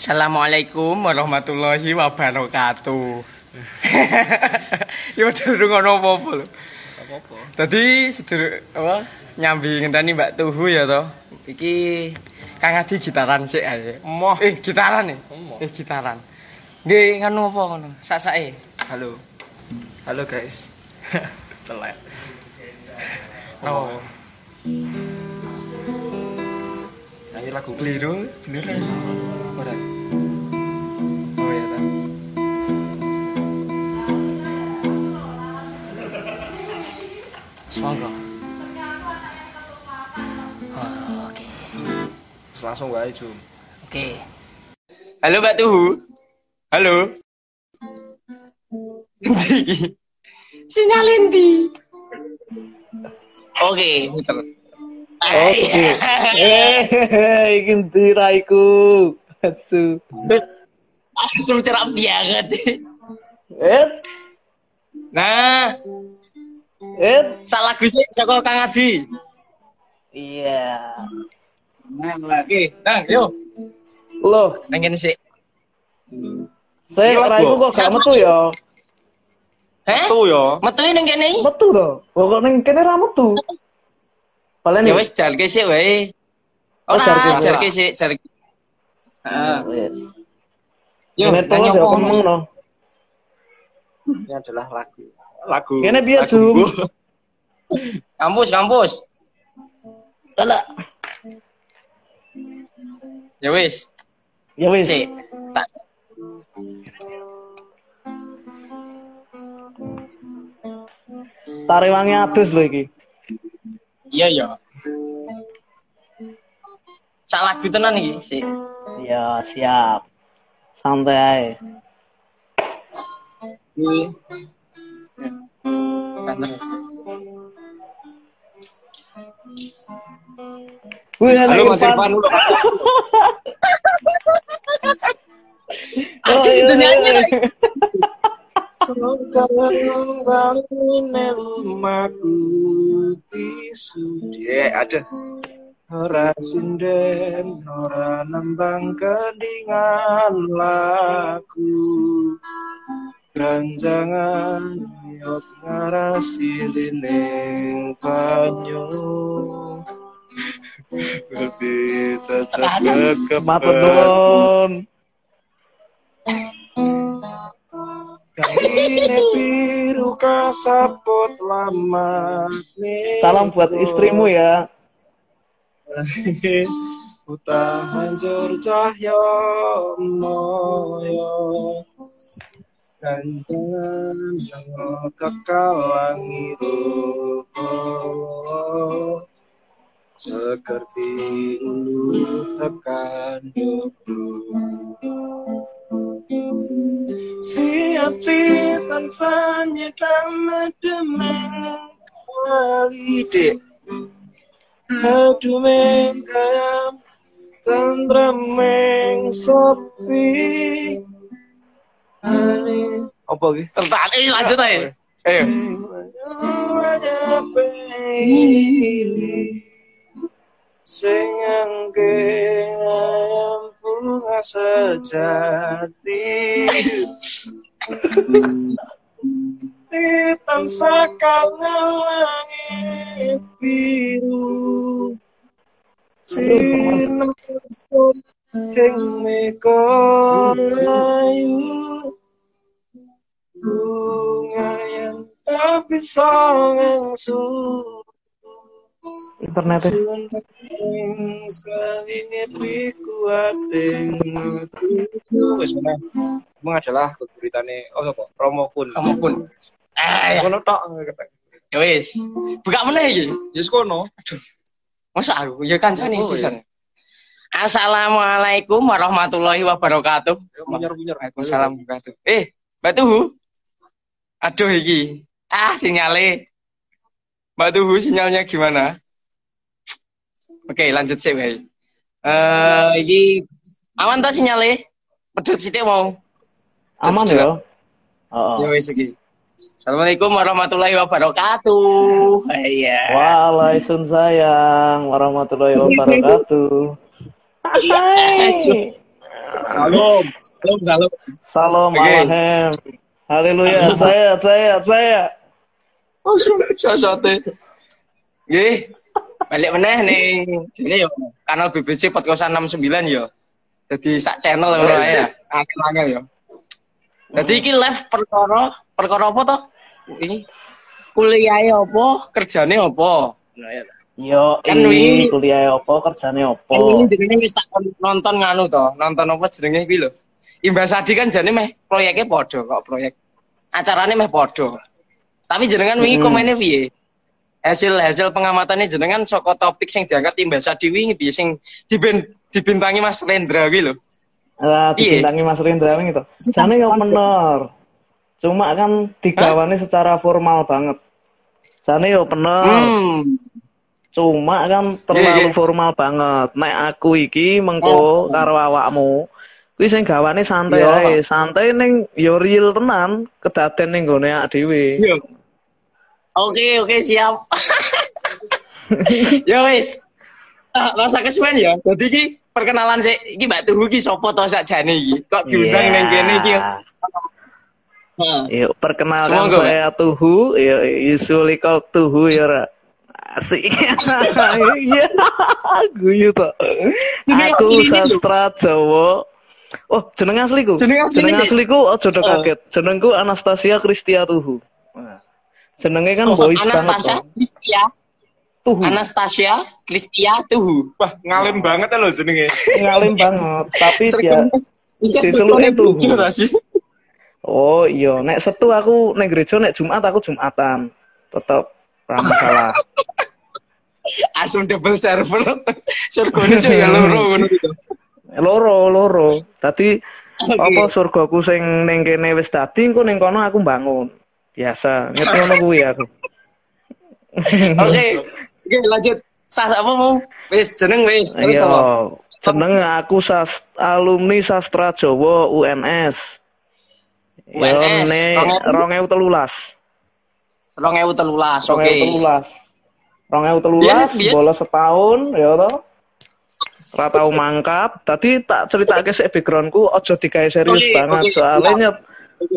Assalamualaikum warahmatullahi wabarakatuh. ya udah durung ono apa-apa lho. Apa-apa. Tadi sedher apa nyambi ngenteni Mbak Tuhu ya toh. Iki Kang Adi gitaran sik ae. Emoh. Eh gitaran. Emoh. Eh gitaran. Nggih nganu apa ngono? Sak-sake. Halo. Halo guys. Telek. Oh. Nyanyi lagu Keliru, bener ora? Semoga. Oh, oke. Terus langsung wae Jum. Oke. Halo Mbak Tuhu. Halo. Endi? Sinyal endi? Oke. Oke. Eh, iki ndiraiku. Asu. Langsung cerap banget. Eh, Nah, eh. salah lagu sih saka Kang Adi. Iya. Oke, Nang, yuk. Loh, Nang kene sik. saya Iya, raiku Bro. kok gak metu ya. Heh? Tuh ya. Metu ning kene. Metu to. Kok ning kene ra metu. Palen Ya wis jarke sik wae. Oh, Ora, jarke sik. jarke. Heeh. Wes. Yuk, Kene nang terus ya nyopo. ngomong no. Ini adalah lagu. Lagu. Kene piye, Jum? gua. Kampus, kampus. Alah. Ya wis. Ya wis. Sik. Tak Tarewangi adus lho iki. Iya ya. Sak lagu tenan iki sik. Ya, siap. Santai ae. Kuwi. Wih, Halo Mas Irfan. Ada iya, situ nyanyi. Ya, ada. Ora sinden, ora nembang kendingan lagu. Ranjangan yot ngarasi lining banyu. Lebih cacat nuwun. Kaine biru kasapot lama Salam buat istrimu ya. Uta hancur cahyo moyo Kandangan yang kekal langiru Seperti ulu tekan dudu Si hati tansah nyekam demeng walide Aduh mengkam tendrameng sepi Ani apa gitu? Tertahan. Eh lanjut aja. Ayo. Sing angge ayam bunga sejati Hitam sakal langit biru Sinar sing mekorayu Bunga yang tak bisa ngangsu kuating Wes meneh. Emang adalah keguritane oh apa? Romo kun. Kamu pun. Eh, ya. Kono tok ya wis. Buka meneh iki. Ya kono. Masa aku ya kancane Oh, sisan. Assalamualaikum warahmatullahi wabarakatuh. Munyer-munyer. Waalaikumsalam wabarakatuh. Eh, Mbak Tuhu. Aduh iki. Ah, sinyale. Mbak Tuhu sinyalnya gimana? Oke, lanjut sih, baik. Eh, iki aman ta sinyale? Pedot sithik mau. Aman ya? Oh, Ya wis iki. Assalamualaikum warahmatullahi wabarakatuh. Iya. Waalaikumsalam warahmatullahi wabarakatuh. Hai. Salam. Salam, salam. Salam Oke. Haleluya. Saya, saya, saya. Oh, sosate. Nggih. Balik meneh ning jene yo kanal BBC Podcast 69 yo. Dadi sak channel ngono ae ya. Angel-angel yo. Dadi iki live perkara perkara apa to? Ini kuliahe apa, kerjane apa? Yo, Kan ini kuliah apa, kerjane apa? Kan ini jenenge wis tak nonton nganu to, nonton apa jenenge iki lho. Imbas Sadi kan jane meh proyeknya padha kok proyek. Acarane meh padha. Tapi jenengan wingi Mm-mm. komennya piye? Hasil hasil pengamatannya jenengan saka topik sing diangkat Imbas Sadi wingi piye sing diben, dibintangi Mas Rendra kuwi lho. Lah, dibintangi Mas Rindra gitu. Jane yo bener. Cuma kan digawani secara formal banget. Jane yo bener. Hmm. Cuma kan Iya, terlalu iya. formal banget. Nek aku iki mengko Oh. karo awakmu, kuwi sing gawane santai Iya. ae. Santai ning yo real tenan, kedaden ning gone awake dhewe. Yo. Oke, oke, siap. ya wis. Ah, rasa kesuwen ya. Dadi iki perkenalan sik iki Mbak Tuhu iki sapa to sakjane iki? Kok diundang Iya. ning kene iki? Heeh. Yuk, perkenalkan Semoga, saya Tuhu, ya usually called Tuhu ya. Ra. Asik. Iya, guyu to. Aku sastra Jawa. Oh, jeneng asliku. Jeneng asline, Cik? asliku aja do Oh. kaget. Jenengku Anastasia Kristia Tuhu. Jenenge kan Oh, boys banget. Anastasia to. Kristia. Tuhu. Anastasia Kristia Tuhu. Wah, ngalim banget ya lo jenenge. Ngalim banget, tapi dia Tuhu. ta sih? Oh iya, nek setu aku nek gereja nek Jumat aku Jumatan. Tetep ora masalah. Asum double server. Serkone sih ya loro ngono gitu. Loro loro tadi Oke. apa surgaku sing ning kene wis dadi engko ning kono aku bangun biasa ngerti ngono kuwi aku Oke. Oke, lanjut. Sas apa mau? Wis jeneng wis. Terus iya apa? jeneng aku sas alumni sastra Jawa UNS Yo, UNS, ne 2013 2013. Oke. 2013 Biyen, 2013 biyen. bolos setahun ya to ora tau mangkap. Tadi tak ceritake sik backgroundku aja digawe serius Oke, banget oke, soalnya nyet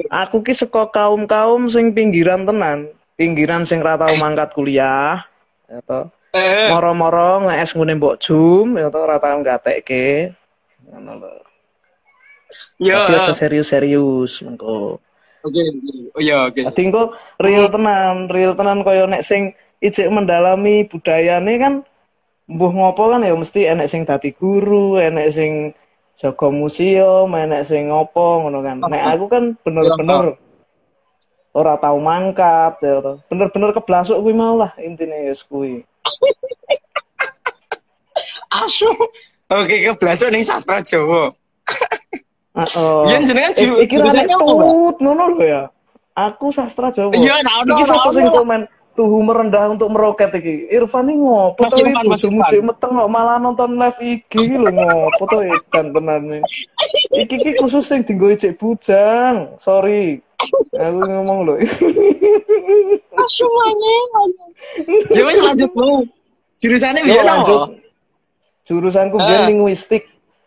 aku ki saka kaum-kaum sing pinggiran tenan pinggiran sing ra tau mangkat kuliah ya Eh, moro-moro nge-es ngene mbok jum ya to ora tau gatekke ngono lho. Yo. tapi serius-serius mengko. Oke. Oh iya, oke. Dadi engko real tenan, real tenan kaya nek sing ijek mendalami budayane kan mbuh ngopo kan ya mesti enek sing dadi guru, enek sing jaga museum, enek sing ngopo ngono kan. Nek aku kan bener-bener ora tau mangkat ya. Bener-bener keblasuk kuwi mau lah intine ya kuwi. Asu. Oke, keblasuk ning sastra Jawa. Heeh. Yen jenengan jurusannya apa, ngono lho ya. Aku sastra Jawa. Iya, nah, ono, Iki sapa ono, sing komen tuhu merendah untuk meroket iki. Irfan iki ngopo to Irfan, Mas bojomu meteng kok malah nonton live IG iki lho ngopo to edan tenan nih. Iki iki khusus sing dienggo ijek bujang. Sorry. Aku ngomong lho. Maneh. Ya wis lanjut mau. Jurusannya biyen lanjut. apa? Jurusanku Ah. biyen linguistik.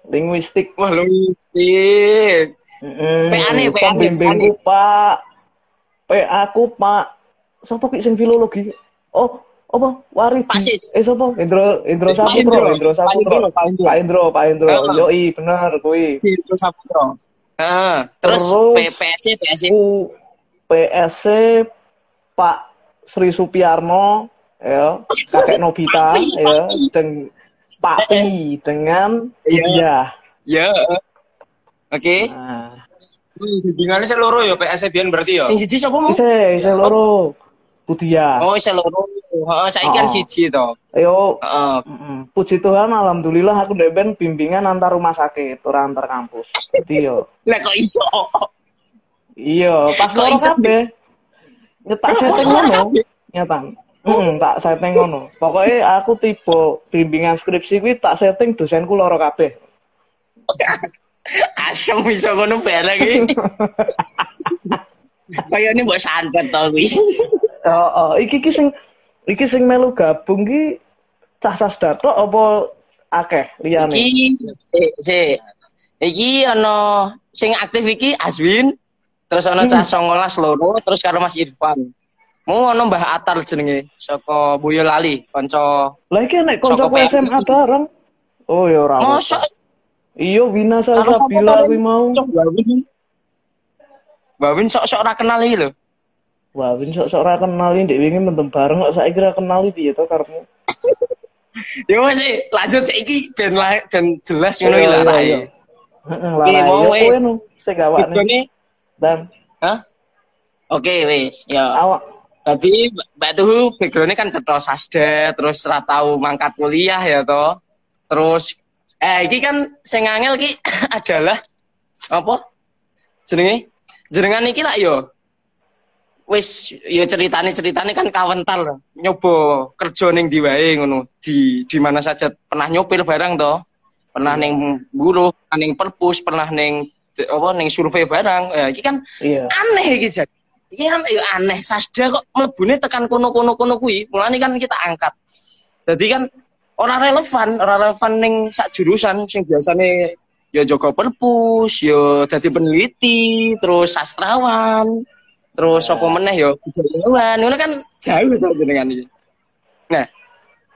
Linguistik. Wah, linguistik. Heeh. PA-ne, PA-ne, Pembimbingku Pak. PA ku Pak. Sopo ki sing filologi? Oh, apa? Waridi. Pak Sis. Eh sopo? Indro Indro Saputro, Indro. Indro Pak Saputro. Indro, Pak Indro. Pak Indro, Pak Indro. Heeh. Yoi, bener kuwi. Di terus Saputra. Heeh. Terus Terus- PPSC, PSC. PSC Pak Sri Supiarno ya, kakek Nobita ya, dan Pak Pi dengan Iya. Iya. Ya. Oke. Nah, Hmm, bimbingannya saya loro ya PSC biyen berarti ya. Sing siji sapa mau? ise ise loro. Budia. Oh, saya loro. Heeh, saiki kan siji to. Heeh. Mm-mm. Puji Tuhan, alhamdulillah aku deben bimbingan antar rumah sakit, ora antar kampus. Jadi yo, Lah kok iso? iya, pas loro kabeh. Nyetak setting ngono, nyetak. Heeh, tak setting ngono. Pokoknya aku tipe bimbingan skripsi kuwi tak setting dosenku loro kabeh. Asem iso ngono bareng iki. Kayane mbok santet to kuwi. Oh, oh, iki iki sing iki sing melu gabung ki cah sastra tok apa akeh liyane? Iki sik sik. Iki ono sing aktif iki Aswin, terus ono cah 19 loro, terus karo Mas Irfan. Mau ono Mbah Atar jenenge saka Boyolali, kanca Lah iki nek PMI. SMA bareng. Oh ya ora. Mosok Iya Wina Salsabila kuwi mau. Cok Bawin sok-sok ora kenal iki lho. Wah, Win sok-sok ora kenali ndek wingi mentem bareng kok saiki ora kenali piye to karepmu? Ya wes sih, lanjut saiki ben la- ben jelas ngono iki Iya, lah iya, iya. Heeh, lah mau ya wis. sing. Bidone, Dan hah? Oke, wis. Ya. awak Berarti Mbak Tuhu background-nya kan cetha sasda, terus ora tau mangkat kuliah ya toh. Terus eh iki kan sing angel iki adalah apa? Jenenge? Jenengan iki lah yo. Wis yo ceritane-ceritane kan kawental nyoba kerja ning ndi wae ngono. Di di mana saja pernah nyopir barang toh. Pernah ning buruh, pernah ning perpus, pernah ning apa ning survei barang. Ya iki kan iya. aneh iki jadi. Iki kan ya aneh, Sasda kok mlebune tekan kono-kono kono kuwi, mulane kan kita angkat. Jadi kan ora relevan, ora relevan ning sak jurusan sing biasane ya jaga perpus, ya dadi peneliti, terus sastrawan, terus apa meneh ya budayawan. Ngono kan jauh to jenengan iki. Nah,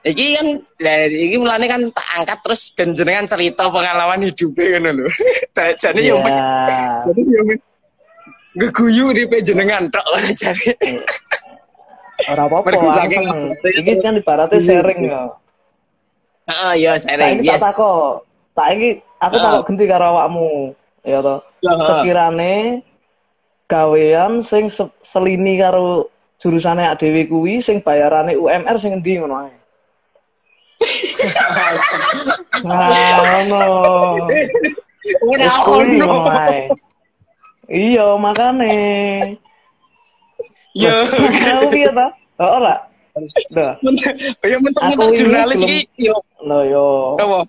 iki kan lah iki mulane kan tak angkat terus ben jenengan cerita pengalaman hidupnya ngono lho. Jane Iya. yo jadi yo ngeguyu di jenengan tok jadi. Ora apa-apa. Iki kan ibaratnya sharing ya. Heeh, ya sharing. Saiki tak Takok. Saiki aku Ah. takok ganti karo awakmu. Ya toh. Ya, ha. Sekirane gawean sing se- selini karo jurusane ak dhewe kuwi sing bayarane UMR sing endi ngono ae. Nah, ono. ae. Iya, makane. Ya, Aku piye ta? Ora. Ya mentok-mentok ini jurnalis iki yo Loh yo. apa?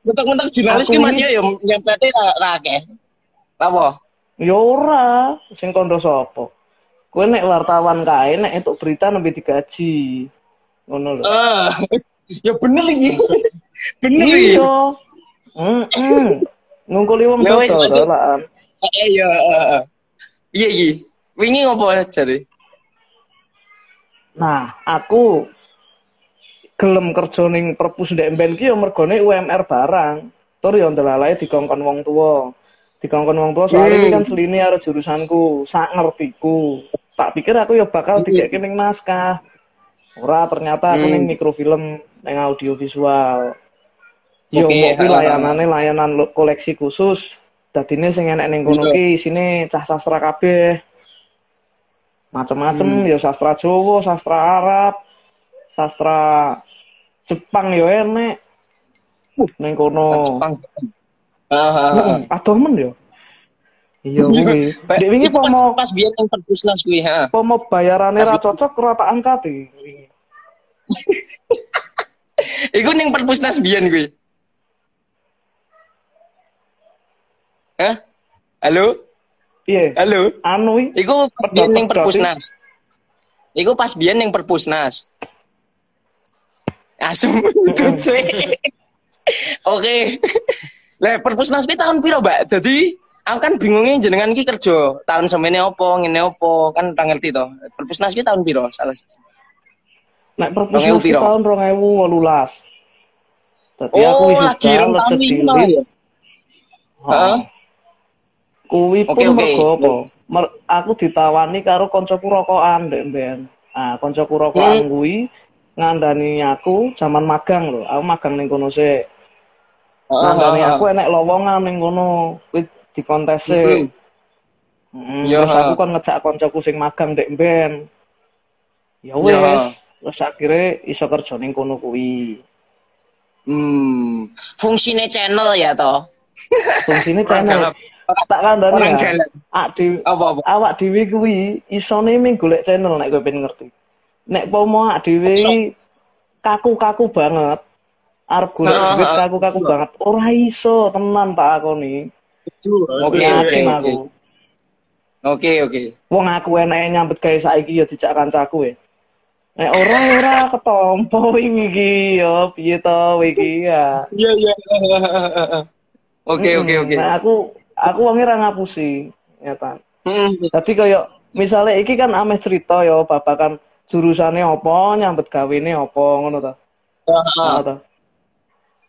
Mentok-mentok jurnalis ki Mas yo yo nyempete ra akeh. Apa? Ya ora, sing kondo sapa? Kowe nek wartawan kae nek entuk berita nembe digaji. Ngono lho. Ah, ya bener iki. Bener iki. Iya. Heeh. Ngungkuli wong Ya lanjut. dolan. Eh iya, heeh. Iya iki. Wingi ngopo jare? Nah, aku gelem kerja ning perpus ndek mben ki ya mergone UMR barang. Tur ya ndelalae dikongkon wong tuwa. Dikongkon wong tuwa soalnya Hmm. ini kan selini karo jurusanku, sak ngertiku. Tak pikir aku ya bakal dikek ning naskah. Ora, ternyata aku Hmm. ning mikrofilm, ning audiovisual. Yo, kuwi ha, ha. layanane layanan koleksi khusus. Dadine sing enek ning kono ki isine cah sastra kabeh. Macem-macem Hmm. ya sastra Jawa, sastra Arab, sastra Jepang yo enek. Uh, ning kono. Jepang. Ah, ah, ah. Heeh, adoh men yo. Iya kuwi. Dek wingi pomo pas biar yang perpusnas kuwi, ha. pomo bayarane ra cocok ora tak angkat iki. Iku ning perpusnas biyen kuwi. Hah? Halo? Piye? Halo? Anu iki Iku pas biyen ning perpusnas. Iku pas biyen ning perpusnas. Asum tutut sih. Oke. Lah perpusnas kuwi tahun piro, Mbak? Jadi aku kan bingungnya jenengan iki kerja tahun semene opo, ngene opo, kan ora ngerti to. Perpusnas kuwi tahun piro? Salah siji. nek Rong perpus ewu ki piro? tahun 2018. Dadi aku Oh, wis lagi rong tahun iki. Heeh. Kuwi pun mergo apa? Mer- aku ditawani karo kancaku rokokan mben. Ah, kancaku rokokan Hmm. kuwi ngandani aku zaman magang lho. Aku magang ning kono sik. Heeh, Ngandani heeh. aku enek lowongan ning kono kuwi dikontes Heeh. sik. Mm, Ya, terus aku kan ngejak kancaku sing magang ndek mben. Ya Ya, wis, ha. terus akhirnya iso kerja ning kono kuwi. Hmm, fungsine channel ya toh. Fungsine Orang channel. Tak kandhani Orang ya. Apa-apa? awak dhewe kuwi isone ming golek channel nek kowe pengen ngerti. Nek pomo dhewe iki kaku-kaku banget. Arep golek duit kaku-kaku banget. Ora iso tenan tak akoni. Oke, oke, aku. Oke, oke. Wong aku enake nyambet gawe saiki ya dijak kancaku ya. Nek ora ora ketompo iki ya piye to wingi ya. Iya, iya. Oke oke Mm-mm. oke. Nah, aku aku wonge ra ngapusi, nyata. Hmm. Dadi kaya misalnya iki kan ameh cerita ya babakan jurusane apa, nyambet gawene apa ngono to. Ngono Ah, to.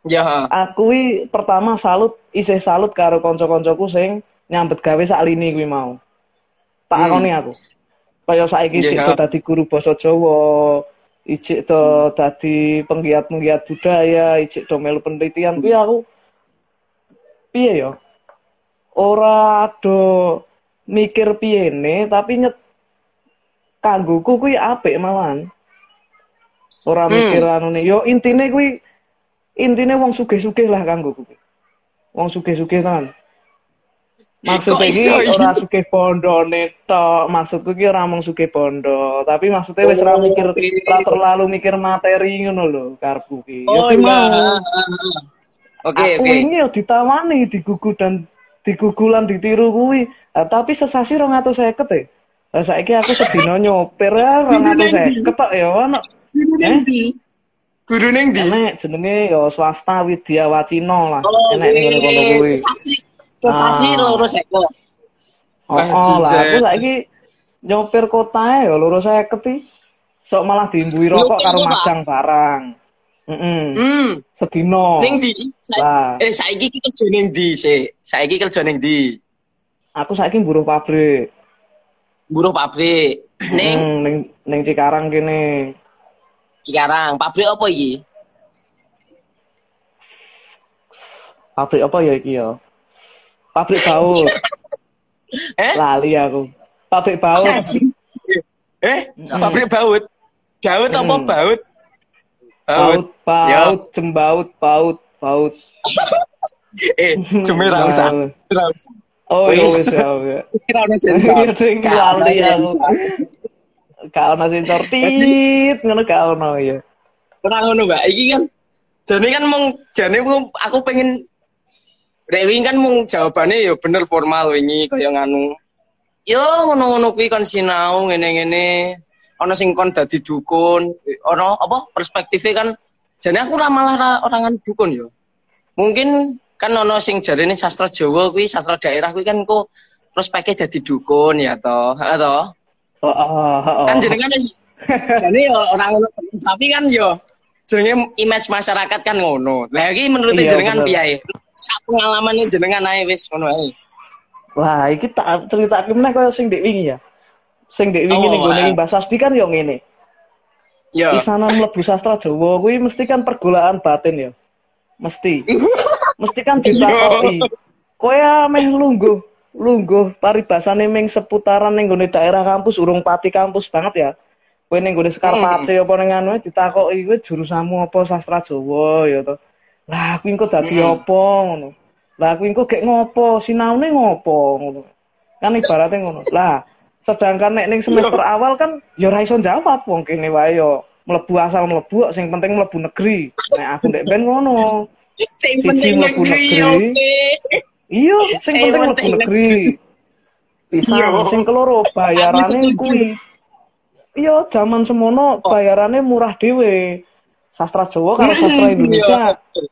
Ya. Aku pertama salut, isih salut karo kanca-kancaku sing nyambet gawe sak lini kuwi mau. Tak Hmm. aku. Kaya saiki Iya, sik dadi guru basa Jawa, ijik do dadi penggiat-penggiat budaya, ijik do melu penelitian kuwi aku piye ya? Ora do mikir piyene tapi nyet kanggoku kuwi apik malahan. Ora Hmm. mikir anune. Yo intine kuwi intine wong sugih-sugih lah kanggoku kuwi. Wong sugih-sugih tenan. Maksudnya iki ora sugih bondone tok, maksudku ki ora mung sugih bondo, tapi maksudnya wis ora Oh, mikir oke. ora terlalu mikir materi ngono lho karepku ki. Oh iya. mau. Oke aku oke. ini ditawani digugu dan digugulan ditiru kuwi tapi sesasi 250 ya lah saiki aku sedina nyopir ya 250 tok ya ono Guru Eh? Guru neng di. enek jenenge yo swasta Widya Wacina lah Oh, enek ning kono kuwi Sesasi. Ah. loro seko. oh, Wah, oh lah aku saiki nyopir kotae yo loro 50 sok malah diimbui rokok karo majang barang heeh Hmm. sedina Neng di. Sa- lah Eh saiki ki kerja neng di sih. Saiki kerja neng di. aku saiki buruh pabrik Buruh pabrik. Neng Hmm, ning ning Cikarang kene Cikarang. Pabrik apa iki? pabrik apa ya iki ya pabrik baut Eh? lali aku pabrik baut Eh? Pabrik baut. Baut apa Hmm. baut? baut Ya. baut jembaut baut baut Eh, cuma ra usah. Baut. Ra usah. Oh iya Wis. wis ya wis. Kira ono sensor. Iya, ono lali aku. ono sensor tit ngono gak ono ya. Ora ngono, Mbak. Iki kan jane kan mung jane aku, pengen Rewi kan mung jawabane ya bener formal wingi kaya nganu. Yo ngono-ngono kuwi kon sinau ngene-ngene. Ana sing kon dadi dukun, ana apa perspektifnya kan jane aku ora malah ra- orang dukun yo. Mungkin kan ana sing jarene sastra Jawa kuwi sastra daerah kuwi kan kok prospeknya dadi dukun ya toh. Toh. Oh, oh, oh, kan oh. jenengan jadi orang ngono terus tapi kan yo jenenge image masyarakat kan ngono. Lah iki menurut Iya, jenengan piye? Sak pengalaman jenengan ae wis ngono ae. Lah iki tak critakake meneh kaya sing ndek wingi ya. Sing ndek wingi Oh, ning gone ah. Mbah Sasti kan yo ngene. Yo. Pisanan mlebu sastra Jawa kuwi mesti kan pergulaan batin ya. Mesti. mesti kan ditakoki. Kowe ameh lungguh, lungguh paribasane ming seputaran ning gone daerah kampus urung pati kampus banget ya. Kowe ning gone Skarpace apa ning anu ditakoki kowe jurusanmu apa sastra Jawa ya to. Lah kuwi engko dadi apa ngono. Lah kuwi engko gek ngopo, sinaune ngopo ngono. Kan ibaratnya ngono. Lah sedangkan nek ning semester awal kan ya ora iso jawab wong kene wae yo mlebu asal mlebu sing penting mlebu negeri. Nek aku ndek ben ngono. Sing penting negeri oke. Iya, sing Sing penting mlebu negeri. Bisa, Iya. sing keloro bayarane kuwi. Iya, zaman semono bayarane murah dhewe. Sastra Jawa karo sastra Indonesia Iya.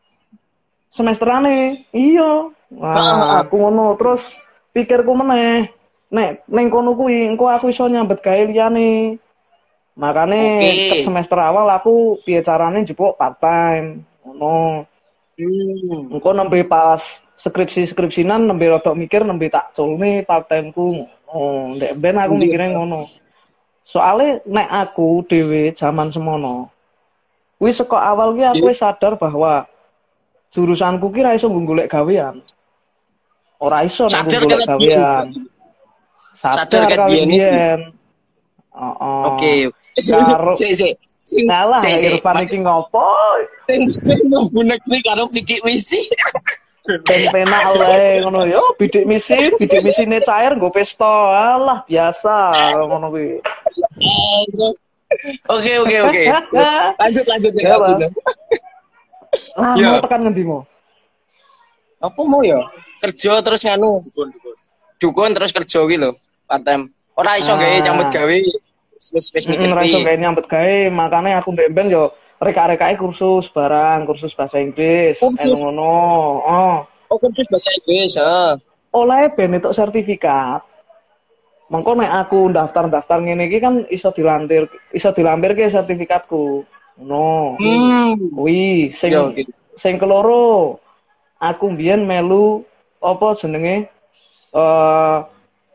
semesterane. Iya. Nah, Heeh. aku ngono terus pikirku meneh. Nek ning kono kuwi engko aku iso nyambet gawe liyane. Makane ke semester awal aku piye carane jupuk part time. Ngono. Hmm. Engko nembe pas skripsi-skripsinan nembe rodok mikir nembe tak culne part time-ku. Oh, ndek ben aku Iya. mikirnya ngono. Soale nek aku dhewe zaman semono. Kuwi saka awal ki aku wis sadar bahwa jurusanku ki ra iso golek gawean. Ora iso nek golek gawean. Sadar Sadar kan biyen. Heeh. Oke. Karo Sik sik. Sing sik. Irfan iki ngopo? Sing sing mlebu negeri karo pidik misi. Penak wae ngono yo, bidik misi, bidik misine cair nggo pesta. Alah biasa ngono kuwi. Oke oke oke. Lanjut lanjut Ya, ya. Mas. Lah Iya. mau tekan ngendi mau? Apa mau ya? Kerja terus nganu. Dukun terus kerja gitu lho, part time. Ora iso Ah. gawe nyambut gawe. Wis wis mikir piye. gawe nyambet gawe, makane aku ndek ben yo reka-rekake kursus barang, kursus bahasa Inggris, Kursus? ngono. Oh. Oh, kursus bahasa Inggris, heeh. oleh ben itu sertifikat. Mengko nek aku daftar-daftar ngene iki kan iso dilantir, iso dilampir ke sertifikatku. No. Hmm. Kuwi sing Ya, oke. sing keloro aku mbiyen melu apa jenenge eh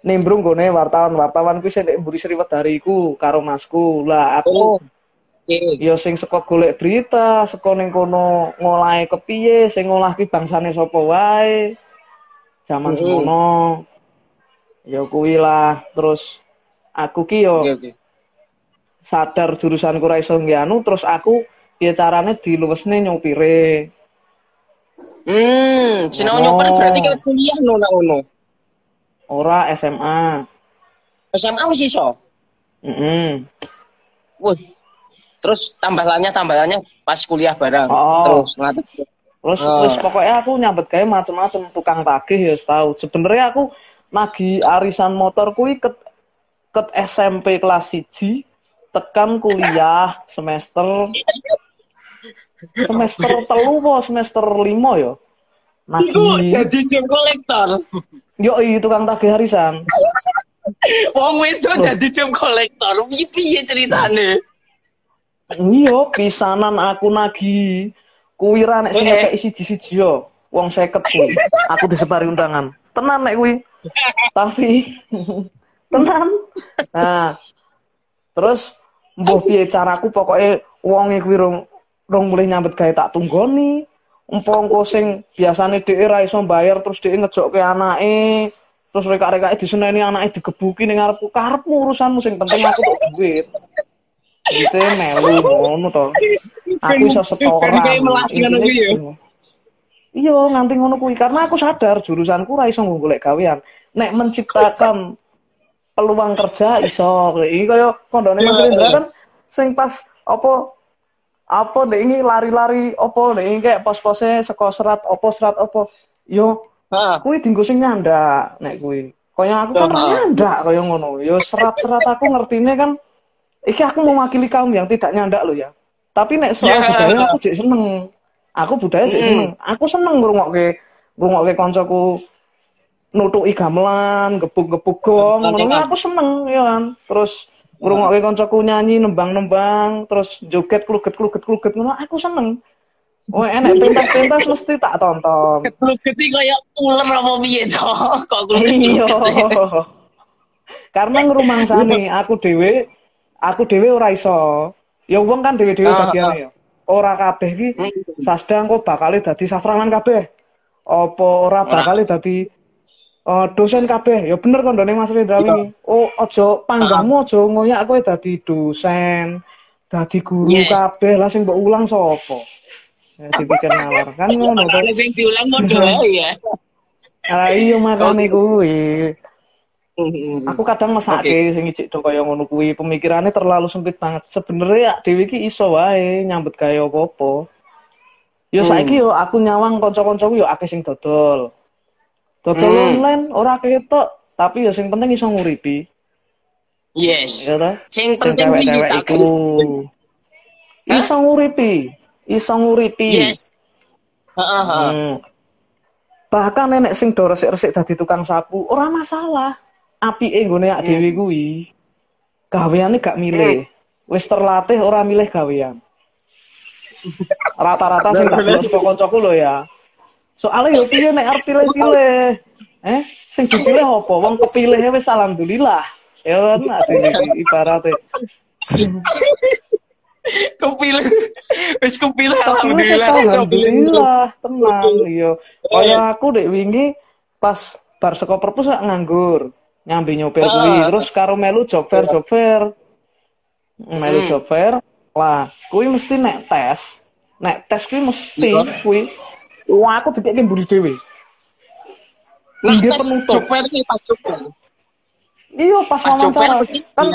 nimbrung gone wartawan-wartawan kuwi sing mburi Sriwedari iku karo masku. Lah aku Oh. Oke. ya sing saka golek berita, saka ning kono ngolahe kepiye, sing ngolah ki bangsane sapa wae. Zaman Mm-mm. semono. Ya kuwi lah, terus aku ki yo Oke, oke. sadar jurusanku ra iso anu, terus aku piye carane diluwesne nyopire. Hmm, sinau nyoper berarti kayak kuliah no ngono. Ora SMA. SMA wis iso. Heeh. Wih. Terus tambahannya tambahannya pas kuliah bareng. Oh. Terus ngatur. Terus Ah. wis pokoknya aku nyambet gawe macem-macem tukang tagih ya tahu. Sebenarnya aku nagi arisan motor kuwi ket ket SMP kelas 1 tekan kuliah semester semester telu apa semester lima ya. Iku Nagi jadi jam kolektor. Yo tukang tagih arisan. Wong wedok jadi jam kolektor. Piye piye ceritane? Iya, pisanan aku nagi kuwi ra nek sing ngekeki siji-siji yo. Wong 50 kuwi. Aku disebari undangan. Tenan nek kuwi. Tapi tenan. Nah, terus mbuh piye caraku pokoke wonge kuwi rong rong mulih nyambet gawe tak tunggoni. Umpama sing biasane dhek ra iso bayar terus dhek ngejokke anake. Terus reka-rekake diseneni anake digebuki ning ngarepku. Karepmu urusanmu sing penting aku tok duit. Itu melu ngono to. Aku iso setoran. Ya? Iya, nganti ngono kuwi karena aku sadar jurusanku ra iso golek gawean. Nek menciptakan peluang kerja iso. Iki kaya kondone Mas Indra kan sing pas apa apa dek ini lari-lari apa dek ini kayak pos-posnya seko serat apa serat apa yo Heeh. kuwi dinggo sing nyandak nek kuwi. Kaya aku kan Heeh. nyandak kaya ngono. Yo serat-serat aku ngertine kan iki aku mewakili kaum yang tidak nyandak lo ya. Tapi nek soal Ya. budaya aku jek seneng. Aku budaya Mm. seneng. Aku seneng ngrungokke ngrungokke kancaku nutuki gamelan, gebuk-gebuk gong, ngono aku seneng ya kan. Terus ngrungokke kancaku nyanyi nembang-nembang, terus joget kluget-kluget-kluget ngono aku seneng. Oh, enek pentas-pentas mesti tak tonton. Lu geti kayak ular apa piye to? Kok lu Iya. Karena ngrumangsani aku dhewe aku dhewe ora iso. Ya wong kan dhewe-dhewe Ah, bagiane ya. Ora kabeh ki sastra engko bakal dadi sastrawan kabeh. Apa ora bakal dadi eh, dosen kabeh. Ya bener kandhane Mas Rendra wingi. Oh, aja panggahmu aja ngoyak kowe dadi dosen, dadi guru Yes. kabeh. Lah sing mbok ulang sapa? Ya dipikir nawar kan ngono to. Sing diulang ae ya. Ah iya makane kuwi. Hmm. Aku kadang mesake sing ijik do kaya ngono kuwi, pemikirannya terlalu sempit banget. Sebenarnya ya dhewe iki iso wae nyambet gawe apa-apa. Yo Hmm. saiki yo aku nyawang kanca-kancaku yo akeh sing dodol. Dodol Hmm. online ora ketok, tapi yo sing penting iso nguripi. Yes. Ya ta? Sing penting cewek-cewek iku iso nguripi, iso nguripi. Yes. Heeh. Hmm. Bahkan nenek sing do resik-resik dadi tukang sapu, ora masalah. Apike nggone Hmm. ak dhewe kuwi. Gaweane gak milih. Wis terlatih ora milih gawean. Rata-rata sing tak delok kancaku lho ya. Soale yo piye nek arep pilih-pilih. Eh, sing dipilih apa? Wong kepilih wis alhamdulillah. Ya kan ibarate. Kepilih. Wis kepilih Alhamdulillah, alhamdulillah. tenang iya. Kaya aku dek wingi pas bar saka perpus nganggur, nyambi nyopir kuwi, Ah. terus karo melu job fair job fair. Melu Hmm. job fair, lah kuwi mesti nek tes. Nek tes kuwi mesti Iya. kuwi wah aku dikeke mburi dhewe. Pas penutup. joper nih pas joper. Iya pas wawancara kan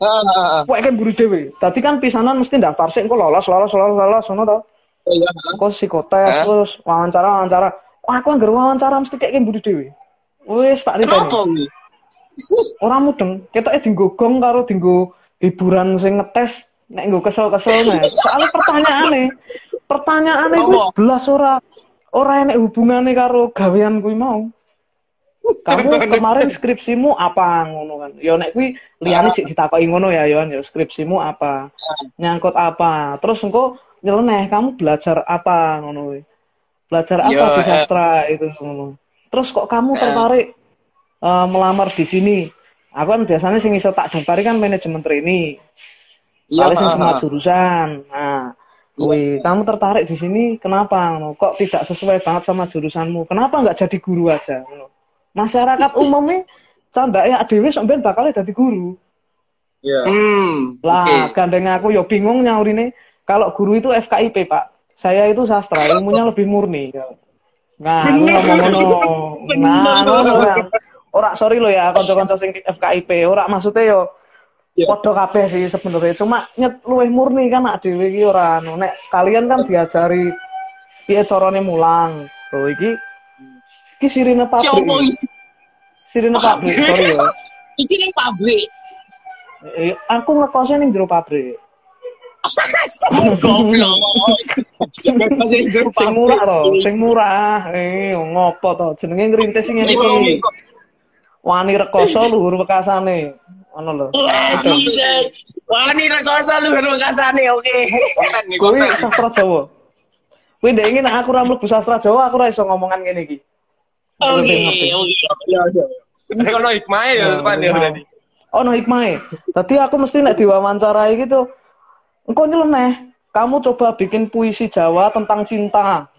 Heeh. Wah, kan buru dhewe. Dadi kan pisanan mesti daftar sik engko lolos lolos lolos lolos ngono to. Oh iya. Kok psikotes terus wawancara wawancara. Wah, aku anggere wawancara mesti kayak budi dhewe. Wis tak Kenapa riteni. kuwi? Ora mudeng, ketoke dinggo gong karo dinggo hiburan sing ngetes nek nggo kesel-kesel nek. Soale pertanyaane, pertanyaane kuwi Apa? belas ora ora enek hubungannya karo gawean kuwi mau. Kamu kemarin skripsimu apa ngono kan? Yo nek kuwi liyane cek ditakoki ngono ya Yohan ya skripsimu apa? Nyangkut apa? Terus engko nyeleneh kamu belajar apa ngono kuwi. Belajar apa Yo, di eh. sastra itu ngono. Terus kok kamu tertarik eh, melamar di sini? Aku kan biasanya sing iso tak daftar kan manajemen trainee. Iya, Paling sing ha, semua jurusan. Nah, Wih, kamu tertarik di sini kenapa? ngono? Kok tidak sesuai banget sama jurusanmu? Kenapa nggak jadi guru aja? ngono? Masyarakat umumnya canda ya dewe sampean bakal jadi guru. Iya. Hmm. Lah, Oke. gandeng aku yo bingung nyaurine kalau guru itu FKIP, Pak. Saya itu sastra, ilmunya lebih murni. Nah, ngono. Nah, ngono kan. Ora sorry lo ya kanca-kanca sing FKIP, ora maksudnya yo Iya. Podo kabeh sih sebenarnya cuma nyet luwih murni kan nak dhewe iki ora anu. Nek kalian kan diajari piye carane mulang. Loh iki iki sirine pabrik. Sirine pabrik, sorry ya. iki ning pabrik. Eh, aku ngekosnya ning jero pabrik. Goblok. Sing murah to, sing murah. Eh, ngopo to? Jenenge ngrintis sing ngene iki. Wani rekoso luhur wekasane. Ngono lho. Wah, Jesus. Wah, ini rekoso lu rekosane oke. Kuwi sastra Jawa. Kuwi ndek nek aku ora mlebu sastra Jawa, aku ora iso ngomongan ngene iki. Oke, oke. Iya, iya. Ini kalau hikmah ya, depan ya berarti. Oh no hikmah Tadi aku mesti nek diwawancarai gitu. Engkau nyeleneh. Kamu coba bikin puisi Jawa tentang cinta.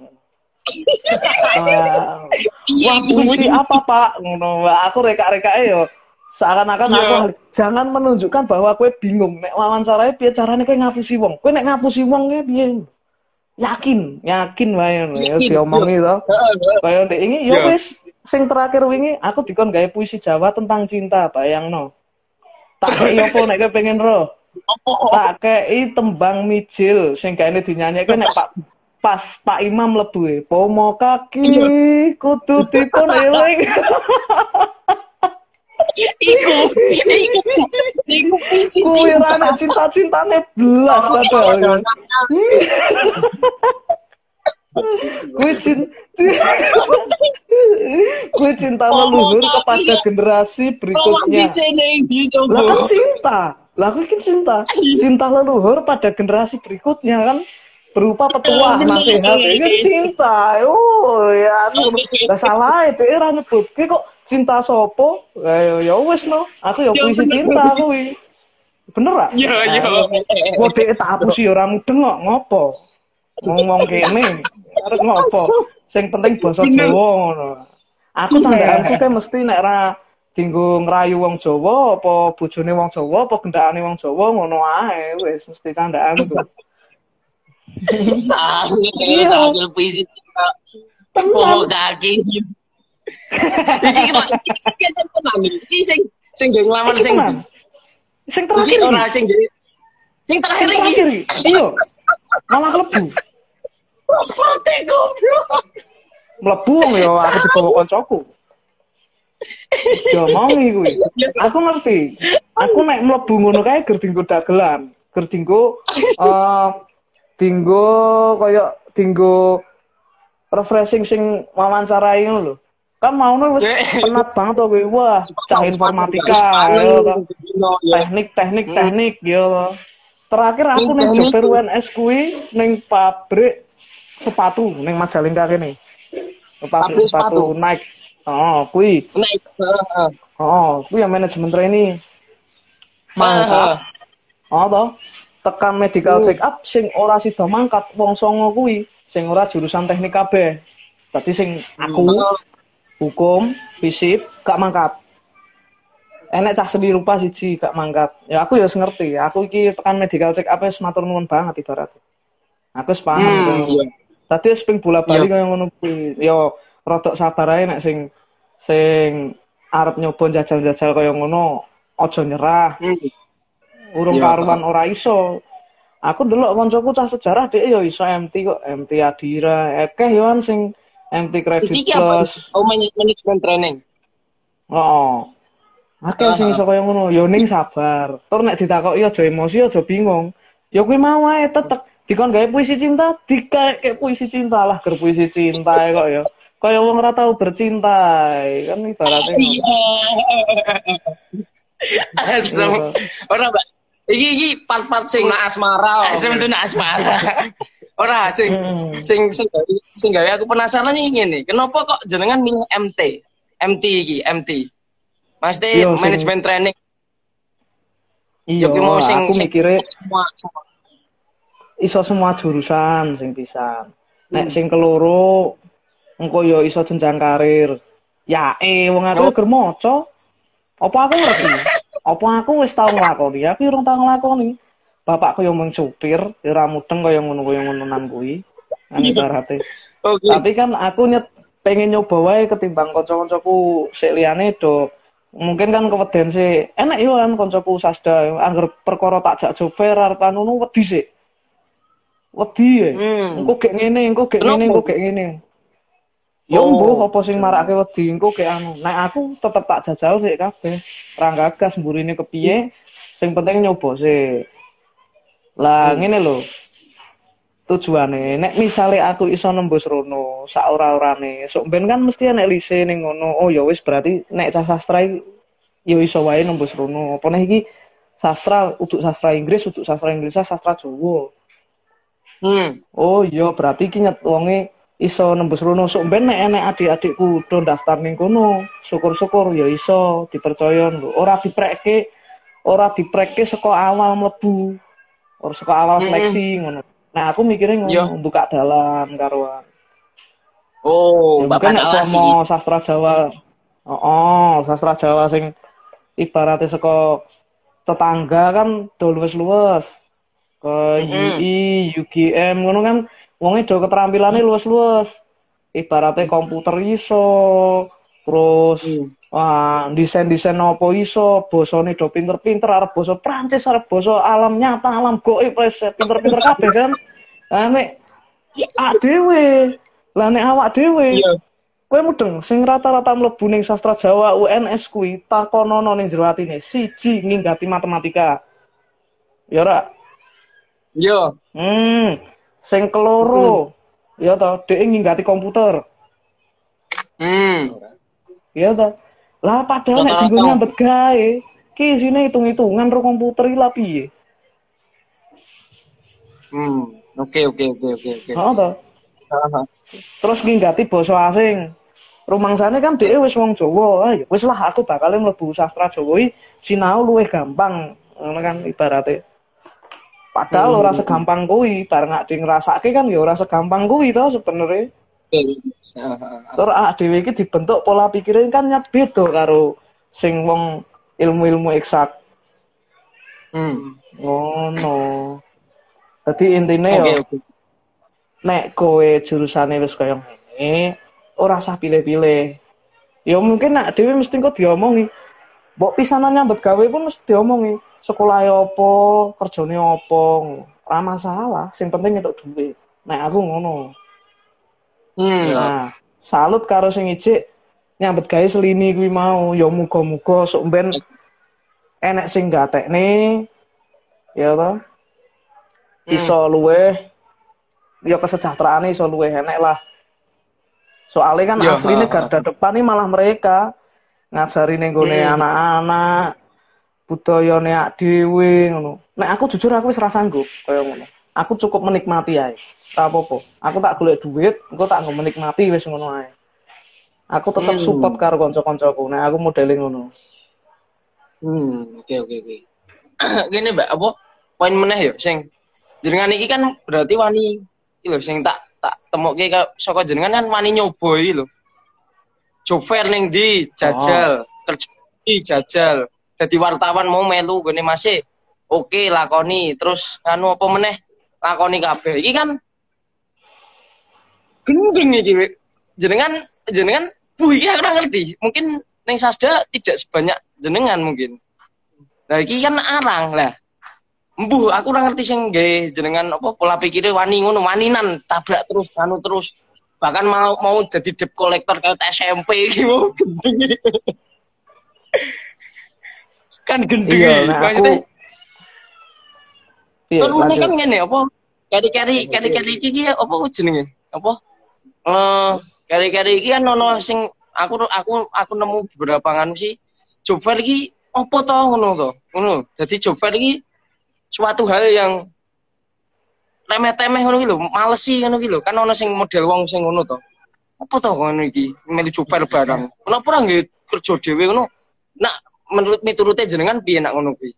Wah, wah puisi apa pak? Ngono. Aku reka-reka yo. Seakan-akan Iya. aku jangan menunjukkan bahwa kue bingung. Nek wawancarai piye carane kue ngapusi wong. Kue nek ngapusi wong kue piye? Yakin, yakin wae ya diomongi to. Kaya ndek ini yo Iya. wis sing terakhir wingi aku dikon gawe puisi Jawa tentang cinta, bayangno. Tak kei opo nek kowe pengen? Apa? Tak kei tembang mijil sing gaene dinyanyike nek Pak pas Pak Imam lebu e. Pomo kaki kudu dipun eling. Iku, iku, iku puisi cinta. cinta-cintane belas padahal. Kuwi cinta Kuwi cinta leluhur kepada generasi berikutnya. Lah kan cinta. Lah aku kan cinta. Cinta leluhur pada generasi berikutnya kan berupa petuah nasihat. Ini kan cinta. Oh ya anu. Lah salah itu era nyebut. Kok cinta sopo? Ya ya wis no. Aku ya puisi cinta kuwi. Bener ra? Ya, ya. Kok dhek tak hapusi ora mudeng kok ngopo? Ngomong kene. Arep ngopo? Sing penting basa Jawa ngono. Aku sandaanku kae mesti nek ra dinggo ngrayu wong Jawa apa bojone wong Jawa apa gendakane wong Jawa ngono ae wis mesti candaanku. Sambil, sambil puisi cinta. Pomo kaki. Iki sing tenan iki. Iki sing sing gak nglawan Iki sing. Sing terakhir ora iki. sing sing terakhir Sing iki. terakhir iki. Iya. Malah klebu. Sote goblok. Mlebu wong ya aku dibawa kancaku. Diomongi kuwi. Aku ngerti. Aku nek mlebu ngono kae ger dinggo dagelan, ger dinggo eh dinggo kaya dinggo refreshing sing wawancarai ngono lho. Kan mauno wis penat banget to kowe. Wah, cah informatika yo to. Teknik, teknik, teknik yo. Terakhir aku Teknik. Joper UNS kuwi ning pabrik sepatu ning Majalengka kene. Pabrik sepatu. sepatu Nike. Oh. Heeh. Oh, kuwi yang manajemen trainee. Mangkat. Oh toh. Tekan medical check up sing ora sida mangkat wong songo kuwi, sing ora jurusan teknik kabeh. Dadi sing aku hukum, fisip gak mangkat. Enek cah seni rupa siji gak mangkat. Ya aku ya ngerti. Aku iki tekan medical check up wis matur nuwun banget ibarat. Aku wis paham. Hmm, iya. Tadi wis ping bola-bali kaya ngono kuwi. Yo rodok sabar ae nek sing sing arep nyoba jajal-jajal kaya ngono aja nyerah. Hmm. Urung Iya. karuan ora iso. Aku ndelok koncoku cah sejarah dhek yo iso MT kok, MT Adira, akeh yo sing MT Credit Iki? Plus. Oh, manage- management training. Oh. Akeh sing iso kaya ngono, yo ning sabar. Tur nek ditakoki aja emosi aja bingung. Ya kuwi mau ae tetek dikon gawe puisi cinta dikae kayak puisi cinta lah ger puisi cinta ya kok ya kaya wong ora tau bercinta kan ibaratnya Iya. Asem. Ora, Mbak. Iki iki part-part sing asmara. asem tuna asmara. Ora sing Hmm. sing sing gawe sing gawe aku penasaran iki ngene. Kenapa kok jenengan milih MT? MT iki, MT. Maksudnya Iya, sing- manajemen training. iya Yo mau sing aku mikirnya semua semua. iso semua jurusan sing bisa nek Hmm. sing keloro engko yo iso jenjang karir ya eh wong aku Oh. ger maca apa aku ngerti apa aku wis tau nglakoni aku urung tau nglakoni bapakku yo mung supir ya ora mudeng kaya ngono kaya ngononan kuwi. Kan ibarate Oke. tapi kan aku nyet pengen nyoba wae ketimbang kanca-kancaku sik liyane do. Mungkin kan keweden sih enak yo kan kancaku sasda. Angger perkara tak jak fair arep anu nu wedi sih wedi ya Hmm. engko gek ngene engko gek ngene engko gek ngene. Ya Oh. mbuh apa sing marake wedi engko gek anu. Nek aku tetep tak jajal sih kabeh. Ra gagas mburine kepiye. Sing penting nyoba sih lah ngene lho. Tujuane nek misale aku iso nembus rono sak ora-orane sok ben kan mesti enek lise ning ngono. Oh ya wis berarti nek cah sastra iki ya iso wae nembus rono. Apa nek iki sastra untuk sastra Inggris untuk sastra Indonesia sastra Jawa. Hmm. oh iya berarti iki nyet wonge iso nembus rono. Sok ben nek enek adik-adikku do daftar ning kono syukur-syukur ya iso dipercaya. Lho ora diprekke ora diprekke saka awal mlebu ora saka awal seleksi ngono. Nah aku mikirnya ngono buka dalan karuan. Oh, ya, Bapak mungkin mau sastra Jawa. Oh, oh sastra Jawa sing ibaratnya saka tetangga kan do luwes-luwes. Ke. UI, UGM ngono kan wonge do keterampilannya luwes-luwes. Ibaratnya komputer iso terus Hmm. Wah desain-desain apa iso? Bosone do pinter-pinter arep basa Prancis arep basa alam nyata alam goib wis pinter-pinter kabeh kan? Lah nek awak dhewe lah nek awak dhewe kowe mudeng sing rata-rata mlebu ning sastra Jawa UNS kuwi takonono ning jero atine siji nginggati matematika. Ya ora? Yo. hmm sing keloro. Ya toh dhek nginggati komputer. Hmm. ya toh lah padahal nek dinggo nyambet gawe ki isine hitung-hitungan ro komputer iki lah piye Hmm. Oke, oke, oke, oke, oke. heeh toh terus nginggati basa asing rumangsane kan dhewe wis wong Jawa ah ya wis lah aku bakal mlebu sastra Jawa iki sinau luwih gampang ngono kan ibarate padahal ora segampang kuwi bareng ade ngrasake kan ya ora segampang kuwi to sebenarnya. Terus awak dhewe iki dibentuk pola pikirnya kan beda karo sing wong ilmu-ilmu eksak. Hmm. ngono. Dadi intine Oke, ya oke. nek kowe jurusane wis kaya ngene ora usah pilih-pilih. Ya mungkin nek dhewe mesti kok diomongi mbok pisanan nyambet gawe pun mesti diomongi sekolah apa kerjane apa ora masalah. Sing penting entuk duit. Nek aku ngono Hmm. nah salut karo sing ijik. Nyambet gawe selini kuwi mau. Ya muga-muga sok ben enek sing gatekne. Ya toh iso luweh. Ya kesejahteraane iso luweh enek lah. Soalnya kan Ya, aslinya ha, ha. garda depan ini malah mereka. Ngajari ning gone Hmm. anak-anak budayane ak dhewe ngono. Nek aku jujur aku wis kaya ngono. Aku cukup menikmati ae tak apa-apa. Aku tak golek duit engko tak nggo menikmati wis ngono ae. Aku tetep Hmm. support karo kanca-kancaku. Nek aku modeling ngono. Hmm, oke oke oke. Gini Mbak, apa? Poin meneh ya sing jenengan iki kan berarti wani lho sing tak tak temokke ka saka jenengan kan wani nyoba iki lho. Job fair ning ndi? Jajal, kerja di jajal. Jadi wartawan mau melu gini masih. Oke lakoni. Terus anu apa meneh? Lakoni kabeh. Iki kan gendeng iki jenengan jenengan bu iki aku ngerti. Mungkin ning Sasda tidak sebanyak jenengan mungkin. Nah iki kan arang lah. Embuh aku ora ngerti sing gawe jenengan apa pola pikire wani ngono, waninan tabrak terus anu terus. Bahkan mau mau jadi debt collector kayak SMP iki mau gendeng. kan gendeng. Iya, nah aku Maksudnya Iya, Turune lanjut. kan ngene apa kari-kari kari-kari iki ki apa jenenge? Apa? Eh, kari-kari iki kan ono sing aku aku aku nemu beberapa nganu sih. Job fair iki apa to ngono to? Ngono. Jadi job fair iki suatu hal yang remeh-temeh ngono iki lho, males sih ngono iki lho. Kan ono sing model wong sing ngono to. Apa to ngono iki? Melu job fair barang. Kenapa ora nggih kerja dhewe ngono? Nak menurut miturute jenengan piye nak ngono kuwi?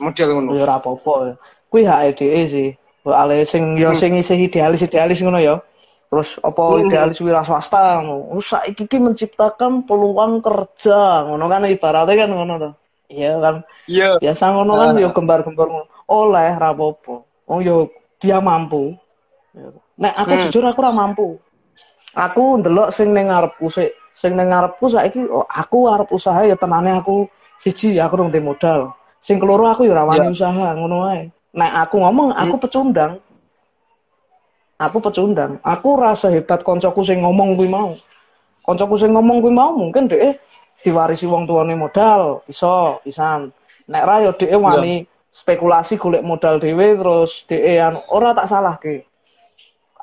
Model ngono. Ya ora apa-apa. Kuwi hak DE sih. Ale sing yo sing isih idealis-idealis ngono ya. Terus apa Hmm. idealis wira swasta ngono. Saiki ki menciptakan peluang kerja ngono kan ibaratnya kan ngono to. Iya kan. Iya. Biasa ngono kan Ah. yo gembar-gembar ngono. Oleh ra apa-apa. Oh yo dia mampu. Ya. Nek aku Hmm. jujur aku ora mampu. Aku ndelok sing ning ngarepku sik. Sing ning ngarepku saiki oh, aku arep usaha ya tenane aku siji aku rung modal. Sing keloro aku ya ora wani Ya. usaha ngono wae. Nek aku ngomong aku pecundang. Aku pecundang. Aku rasa hebat koncoku sing ngomong kuwi mau. Koncoku sing ngomong kuwi mau mungkin dhek diwarisi wong tuane modal, iso, pisan. Nek ra ya dhek wani spekulasi golek modal dhewe terus dhek anu ora tak salahke.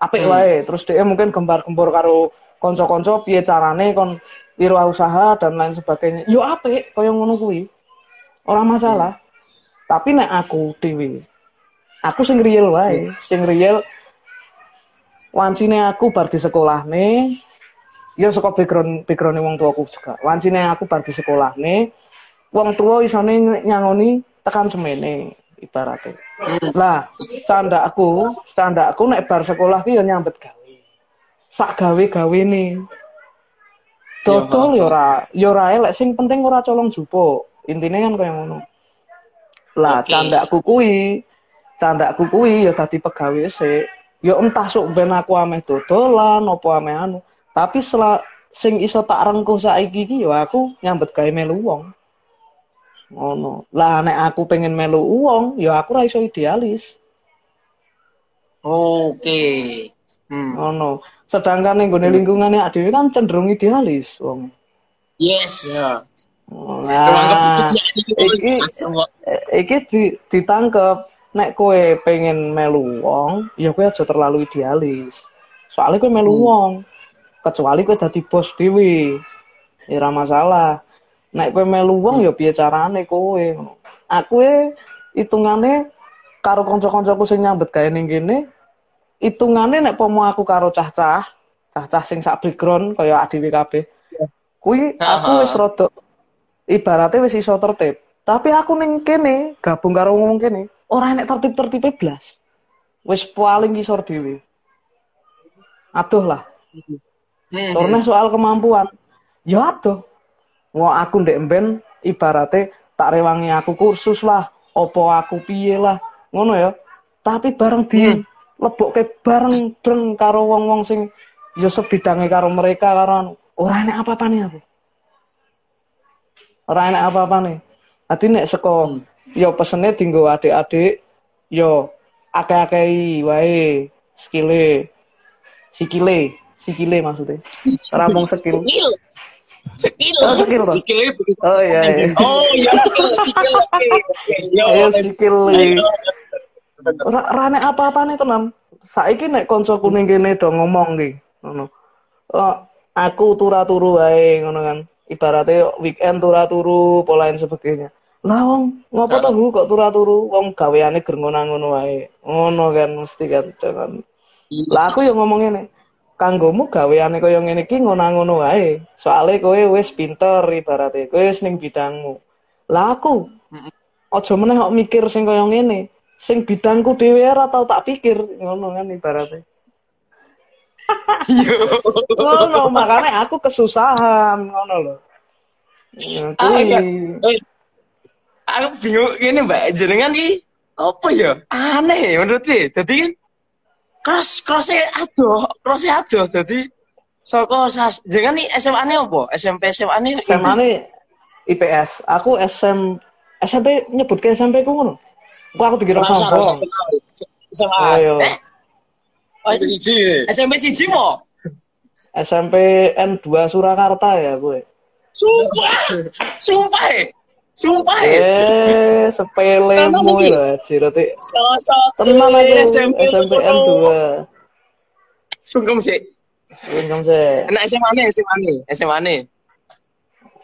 Apik wae, terus dhek mungkin gembar-gembor karo kanca-kanca piye carane kon wirausaha dan lain sebagainya. Yo apik kaya ngono kuwi. Ora masalah. Tapi nek aku dhewe aku sing real wae, sing real wancine aku bar di sekolah nih ya saka background background wong tuaku juga. Wancine aku bar di sekolah nih wong tua isone nyangoni tekan semene ibaratnya lah canda aku canda aku nek bar sekolah ki ya nyambet gawe. Sak gawe gawe nih dodol ya ora ya ora elek sing penting ora colong jupo intine kan kaya ngono. Lah Oke. candaku kuwi candaku kuwi ya dadi pegawai sik ya entah sok ben aku ameh dodolan apa ameh anu. Tapi sela sing iso tak rengkuh saiki iki ya aku nyambet gawe melu wong. Ngono. Lah nek aku pengen melu wong ya aku ra iso idealis. Oke. Hmm. ngono. Sedangkan ning gone lingkungane dhewe kan cenderung idealis wong. Yes. Ya. nah iki iki di, ditangkep nek kowe pengen melu wong ya kowe aja terlalu idealis. Soalnya kowe melu wong kecuali kowe dadi bos dhewe ya ora masalah. Nek kowe melu wong ya piye carane kowe? Aku e hitungane karo kanca-kancaku sing nyambet gawe ning kene hitungane nek pomo aku karo cah-cah cah-cah sing sak background kaya adewe kabeh kuwi aku Aha. wis rada ibaratnya wis iso tertib. Tapi aku ning kene gabung karo ngomong kene ora enek tertib-tertibe blas. Wis paling ngisor dhewe. Aduh lah. Hmm. Turune soal kemampuan. Ya aduh wong aku ndek ibaratnya tak rewangi aku kursus lah opo aku piye lah. Ngono ya. Tapi bareng di Hmm. lebokke bareng breng karo wong-wong sing ya sebidange karo mereka karo anu. Ora enek apa-apane aku. Ora enek apa-apane. Dadi nek saka ya pesene dinggo adik-adik ya akeh-akehi wae skile sikile sikile maksudnya ora mung skill Skill. Skill. Oh, skill? Skill oh iya iya Oh, iya skill, skill. Yo, Yo. ora ora nek apa-apane tenan saiki nek kancaku ning kene do ngomong ki ngono oh, aku turu-turu wae ngono kan ibaratnya weekend turu-turu pola lain sebagainya lah wong ngopo to Hu, kok turu-turu? Wong gaweane ger ngono wae. Ngono kan mesti kan dengan lah aku yang ngomong ini kanggomu gaweane kaya ngene iki ngono-ngono wae. Soalnya kowe wis pinter ibaratnya kowe wis ning bidangmu. Lah aku aja meneh kok mikir sing kaya ngene. Sing bidangku dhewe ora tau tak pikir ngono kan ibaratnya ngono makanya aku kesusahan ngono loh Ya, Ah, kuwi. iya. Eh, Aku bingung gini mbak, jenengan ki apa ya? Aneh menurut gue. Jadi kan cross crossnya aduh, crossnya aduh. Jadi soko sas, jenengan nih SMA nya apa? SMP SMA nya SMA ini IPS aku SM SMP nyebut ke SMP ku ngono Kok aku dikira sombong SMA. Ayo. Eh, oh, siji. SMP siji mo? SMP N2 Surakarta ya gue Sumpah, sumpah. Sumpah ya. Eh, sepelemu ya, Jiroti. Sosok Tenan aku SMP SMPN 2. Sungkem sih. Sungkem sih. Enak SMA nih, SMA nih, SMA nih.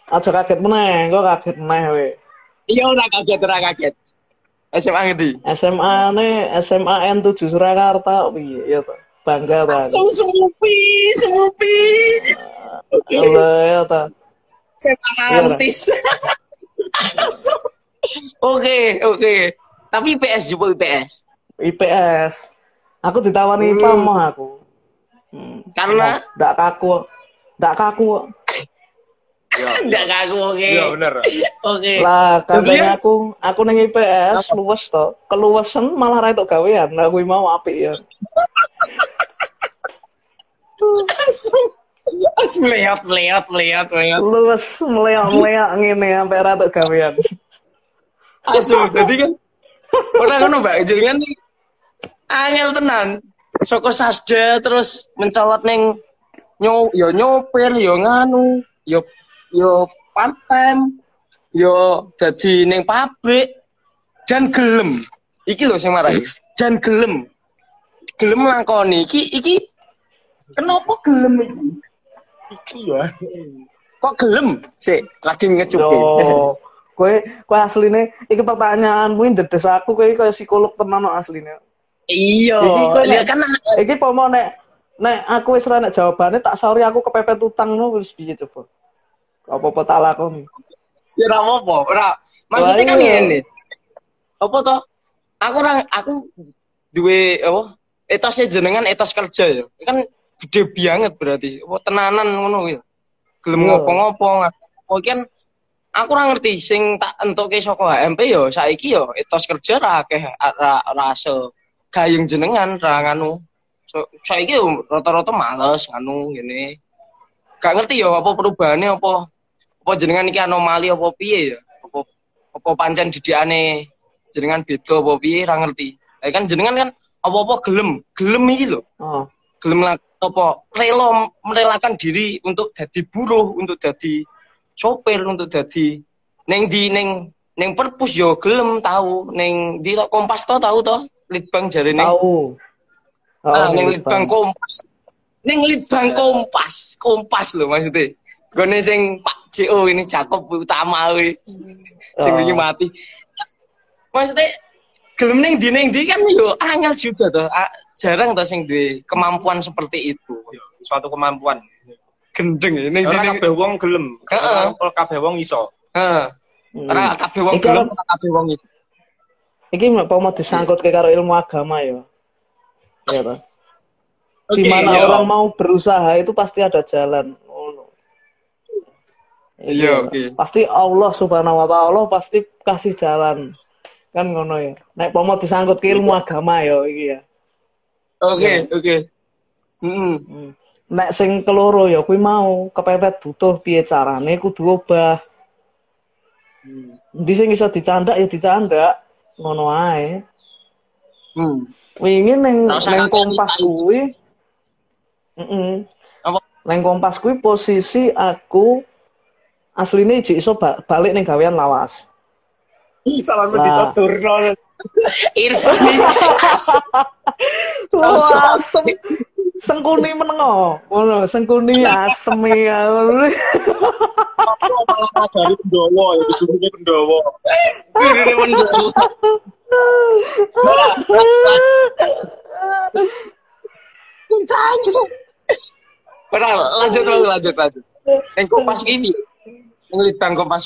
Aja kaget meneh, kok kaget meneh we. Iya ora kaget, ora kaget. SMA ngerti? SMA ne SMA N7 Surakarta piye ya to. Bangga ta. Langsung semupi, semupi. Oke, Allah ya ta. SMA artis. Oke, oke. Tapi IPS juga IPS. IPS. Aku ditawani Hmm. IPA aku. Hmm. Karena Ndak kaku. Ndak kaku. Ya, enggak kaku, oke. iya bener. Oke. Lah, Jadi katanya kan- aku aku ning IPS luwes to. Keluwesen malah ra entuk gawean. Nah, kuwi mau apik ya. Langsung. Langsung melihat, melihat, melihat, melihat. Luwes meleak-meleak ngene sampe ra entuk gawean. Langsung. Jadi kan orang ngono Mbak, jadi kan angel tenan. Soko sasda terus mencolot neng nyo yo nyopir yo nganu yo yo part time yo dadi neng pabrik dan gelem iki lho sing marai dan gelem gelem lakoni iki iki kenapa gelem iki Iki ya. kok gelem sih lagi ngecuke Yo, kowe kowe asline iki pertanyaan kuwi ndedes aku kowe kaya psikolog tenan kok asline. iya nek- kan Iki pomo nek nek aku wis ra nek jawabane tak sauri aku kepepet utang no wis piye coba. Apa-apa tak lakoni. Ya ora apa-apa, ora. Maksudnya kan iya. ngene. Apa toh? Aku orang aku duwe apa? Etosnya jenengan etos kerja ya. Kan gede banget berarti. Apa tenanan ngono kuwi. Gelem Iya. ngopo-ngopo. Oh kan aku ora ngerti sing tak entuke saka HMP ya saiki ya etos kerja ra akeh ra ra se gayeng jenengan ra nganu. So, saiki yo rata-rata males nganu ngene. Gak ngerti ya apa perubahannya apa apa jenengan iki anomali apa piye ya? Apa apa pancen didikane jenengan beda apa piye ra ngerti. Kan jenengan kan apa-apa gelem, gelem iki lho. Oh. Gelem lak- apa rela merelakan diri untuk jadi buruh, untuk jadi sopir, untuk jadi neng di neng neng perpus yo gelem tahu neng di kompas to tahu to litbang jare neng Tahu. ah, Oh, neng litbang kompas neng litbang kompas kompas lho maksudnya Gone sing Pak JO ini Jakob utama kuwi. Sing Oh. wingi mati. Maksudnya gelem ning di ning di kan yo angel juga toh. Jarang toh sing duwe kemampuan seperti itu. Ya, Suatu kemampuan. Gendeng ya ning di Ora ning. kabeh wong gelem. Heeh. Ora kabeh wong iso. Heeh. Hmm. Ora kabeh wong gelem, kabeh wong itu. Iki mek mau disangkut ke karo ilmu agama ya. Ya toh. Di Oke, mana iya. orang mau berusaha itu pasti ada jalan. Oh, no. Iya, oke. Pasti Allah Subhanahu wa taala pasti kasih jalan. Kan ngono ya. Nek pomo disangkut ke ilmu agama ya iki ya. Oke, oke. Heeh. Hmm. Nek sing keloro ya kuwi mau kepepet butuh piye carane kudu obah. Ndi sing iso dicandak ya dicandak. Ngono ae. Hmm. Wingi ning ning kompas kuwi. Heeh. Apa? Ning kompas kuwi posisi aku asline ijik iso ba- balik ning gawean lawas. Salam Lah. ditaturno. Irfan. Wah, asem. Sengkuni menengo. Ngono, sengkuni asem ya. Ngajari Pendowo ya digurune Pendowo. Gurune mendel. Cincanya. Ora, lanjut lanjut lanjut lanjut. Yang kompas. Yang litbang kompas.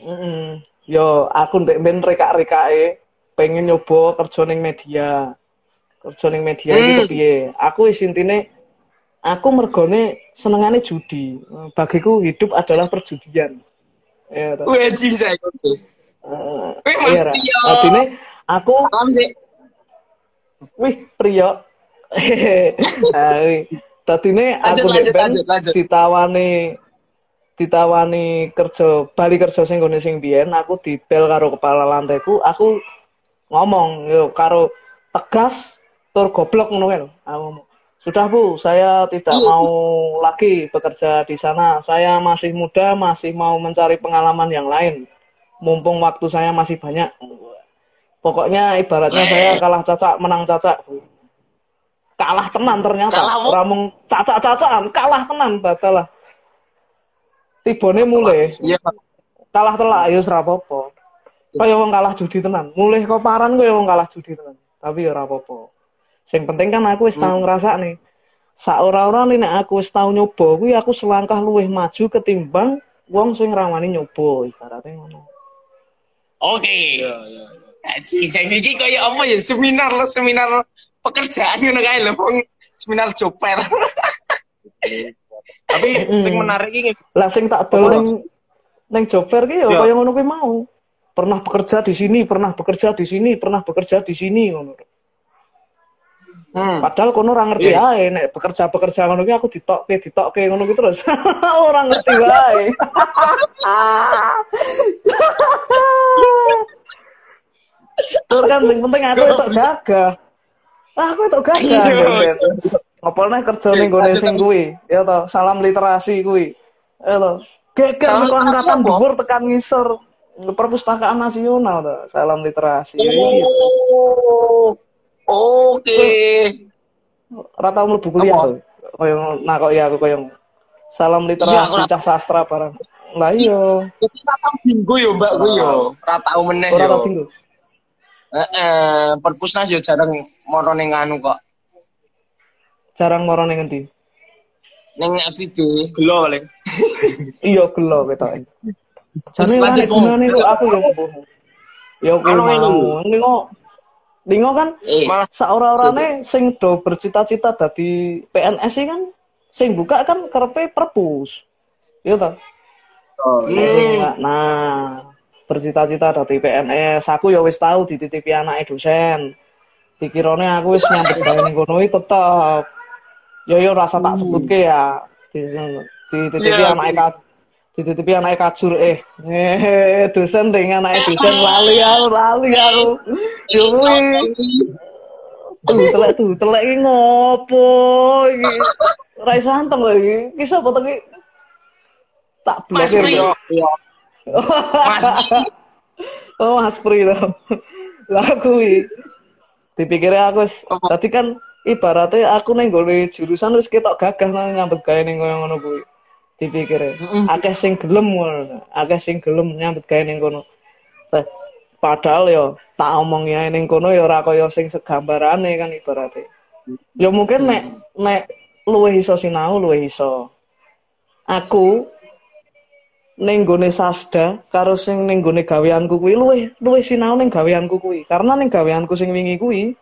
Mm-mm. Yo, aku ndek ben rekak-rekake pengen nyoba kerja ning media. Kerja ning media iki Hmm. kepiye? Aku wis intine aku mergone senengane judi. Bagiku hidup adalah perjudian. Ya, jing saya. Eh, Wih, Mas iya. Tio. Artine aku Salam sih. wih Priyo. Tadine Lanjut, aku lanjut, lanjut, lanjut. ditawani ditawani kerja bali kerja sing gone sing biyen aku dibel karo kepala lantaiku aku ngomong yo karo tegas tur goblok ngono kan aku ngomong sudah Bu, saya tidak Iya. mau lagi bekerja di sana. Saya masih muda, masih mau mencari pengalaman yang lain. Mumpung waktu saya masih banyak. Pokoknya ibaratnya saya kalah cacak, menang cacak. Bu. Kalah tenan ternyata. Ramung cacak-cacakan, kalah tenan batalah. Tibone mulai, Iya. kalah telak ya ora apa-apa. Kaya wong kalah judi tenan. Mulih kok paran kaya wong kalah judi tenan. Tapi ya ora apa-apa. Sing penting kan aku wis tau ngrasakne. Sak ora-ora nek aku wis tau nyoba kuwi aku selangkah luwih maju ketimbang wong sing rawani nyoba ibaratnya ngono. Oke. Iya, iya. Si sing iki kaya apa ya seminar lo seminar pekerjaan ngono kae lho wong seminar joper. Tapi sing menarik ini Lah sing tak dol ning ning job fair ki ya Ya. kaya ngono kuwi mau. Pernah bekerja di sini, pernah bekerja di sini, pernah bekerja di sini ngono. Hmm. Padahal kono ora ngerti Iya. ae nek bekerja-bekerja ngono ki aku ditokke ditokke ngono ki terus. ora ngerti wae. Tur kan sing penting aku itu gagah. Ah, aku itu gagah. Iya. Ben. Apa nih kerja ning gone sing kuwi? Ya toh, salam literasi kuwi. Ya toh. Geger saka angkatan dhuwur tekan ngisor. Perpustakaan nasional toh, salam literasi. Ya. Oh. Oke. Ora tau mlebu kuliah to. Kaya nakoki aku kaya salam Iya, literasi aku cah sastra barang. Lah iya, tau dinggo yo Mbak kuwi yo. Ora tau meneh yo. tau dinggo. Heeh, perpusnas yo jarang moro ning anu kok. Jarang moro ning endi. Ning FIB. gelo paling. Iya gelo ketok. Jane nek gunane kok aku yo mbuh. Yo kuwi. Lingo Lingo kan Eh, Malah saora-orane sing do bercita-cita dadi PNS sih kan sing buka kan karepe perpus. Iya toh? Hmm. Nah, bercita-cita dadi PNS, aku ya wis tahu dititipi anake dosen. Dikirone aku wis nyambut gawe ning kono iki tetep. Yo yo rasa tak sebutke ya. Di- Dititipi Iya, anake ka dititipi anake kajur eh. Eh, dosen ring anake dosen lali aku, lali aku. Yo tuh telek tuh telek iki ngopo iki? Ora iso anteng lho iki. Iki sapa to iki? Tak. Pri. yo. Mas Pri. Oh, Mas Pri to. Lah kuwi. Dipikirnya aku Apa? tadi kan ibaratnya aku ning gone jurusan wis ketok gagah nang nyambut gawe ning koyo ngono kuwi. Dipikire. Akeh sing gelem ngono. Akeh sing gelem nyambut gawe ning kono. Padahal yo tak omong ya ning kono ya ora kaya sing segambarane kan ibaratnya. Ya mungkin nek nek luwih iso sinau luwih iso. Aku ning gone sasda karo sing ning gone gaweanku kuwi luwih luwih sinau ning gaweanku kuwi. Karena ning gaweanku sing wingi kuwi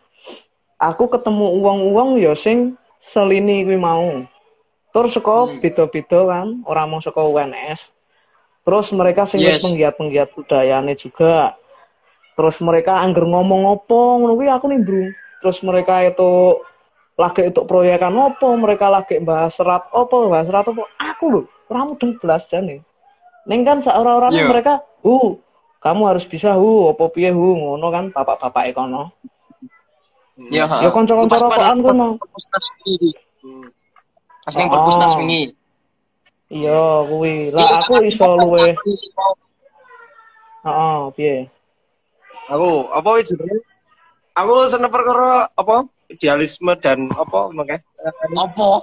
aku ketemu uang-uang ya sing selini kuwi mau. Terus saka beda-beda kan, ora mau saka UNS. Terus mereka sing Yes. penggiat-penggiat budayane juga. Terus mereka angger ngomong opo ngono kuwi aku nimbrung. Terus mereka itu lagi itu proyekan opo, mereka lagi bahas serat opo, bahas serat opo. Aku lho, ora mudeng blas jane. Ning kan saora-orane Iya. mereka, "Hu, kamu harus bisa hu, opo piye hu?" ngono kan bapak-bapak kono. Ya, Ya, kanca-kanca rokokan kono. perpusnas. Pas ning perpusnas wingi. Iya, kuwi. Lah aku iso luwe. Heeh, piye? Aku apa wis jenenge? Aku seneng perkara apa? Idealisme dan apa makanya? Apa?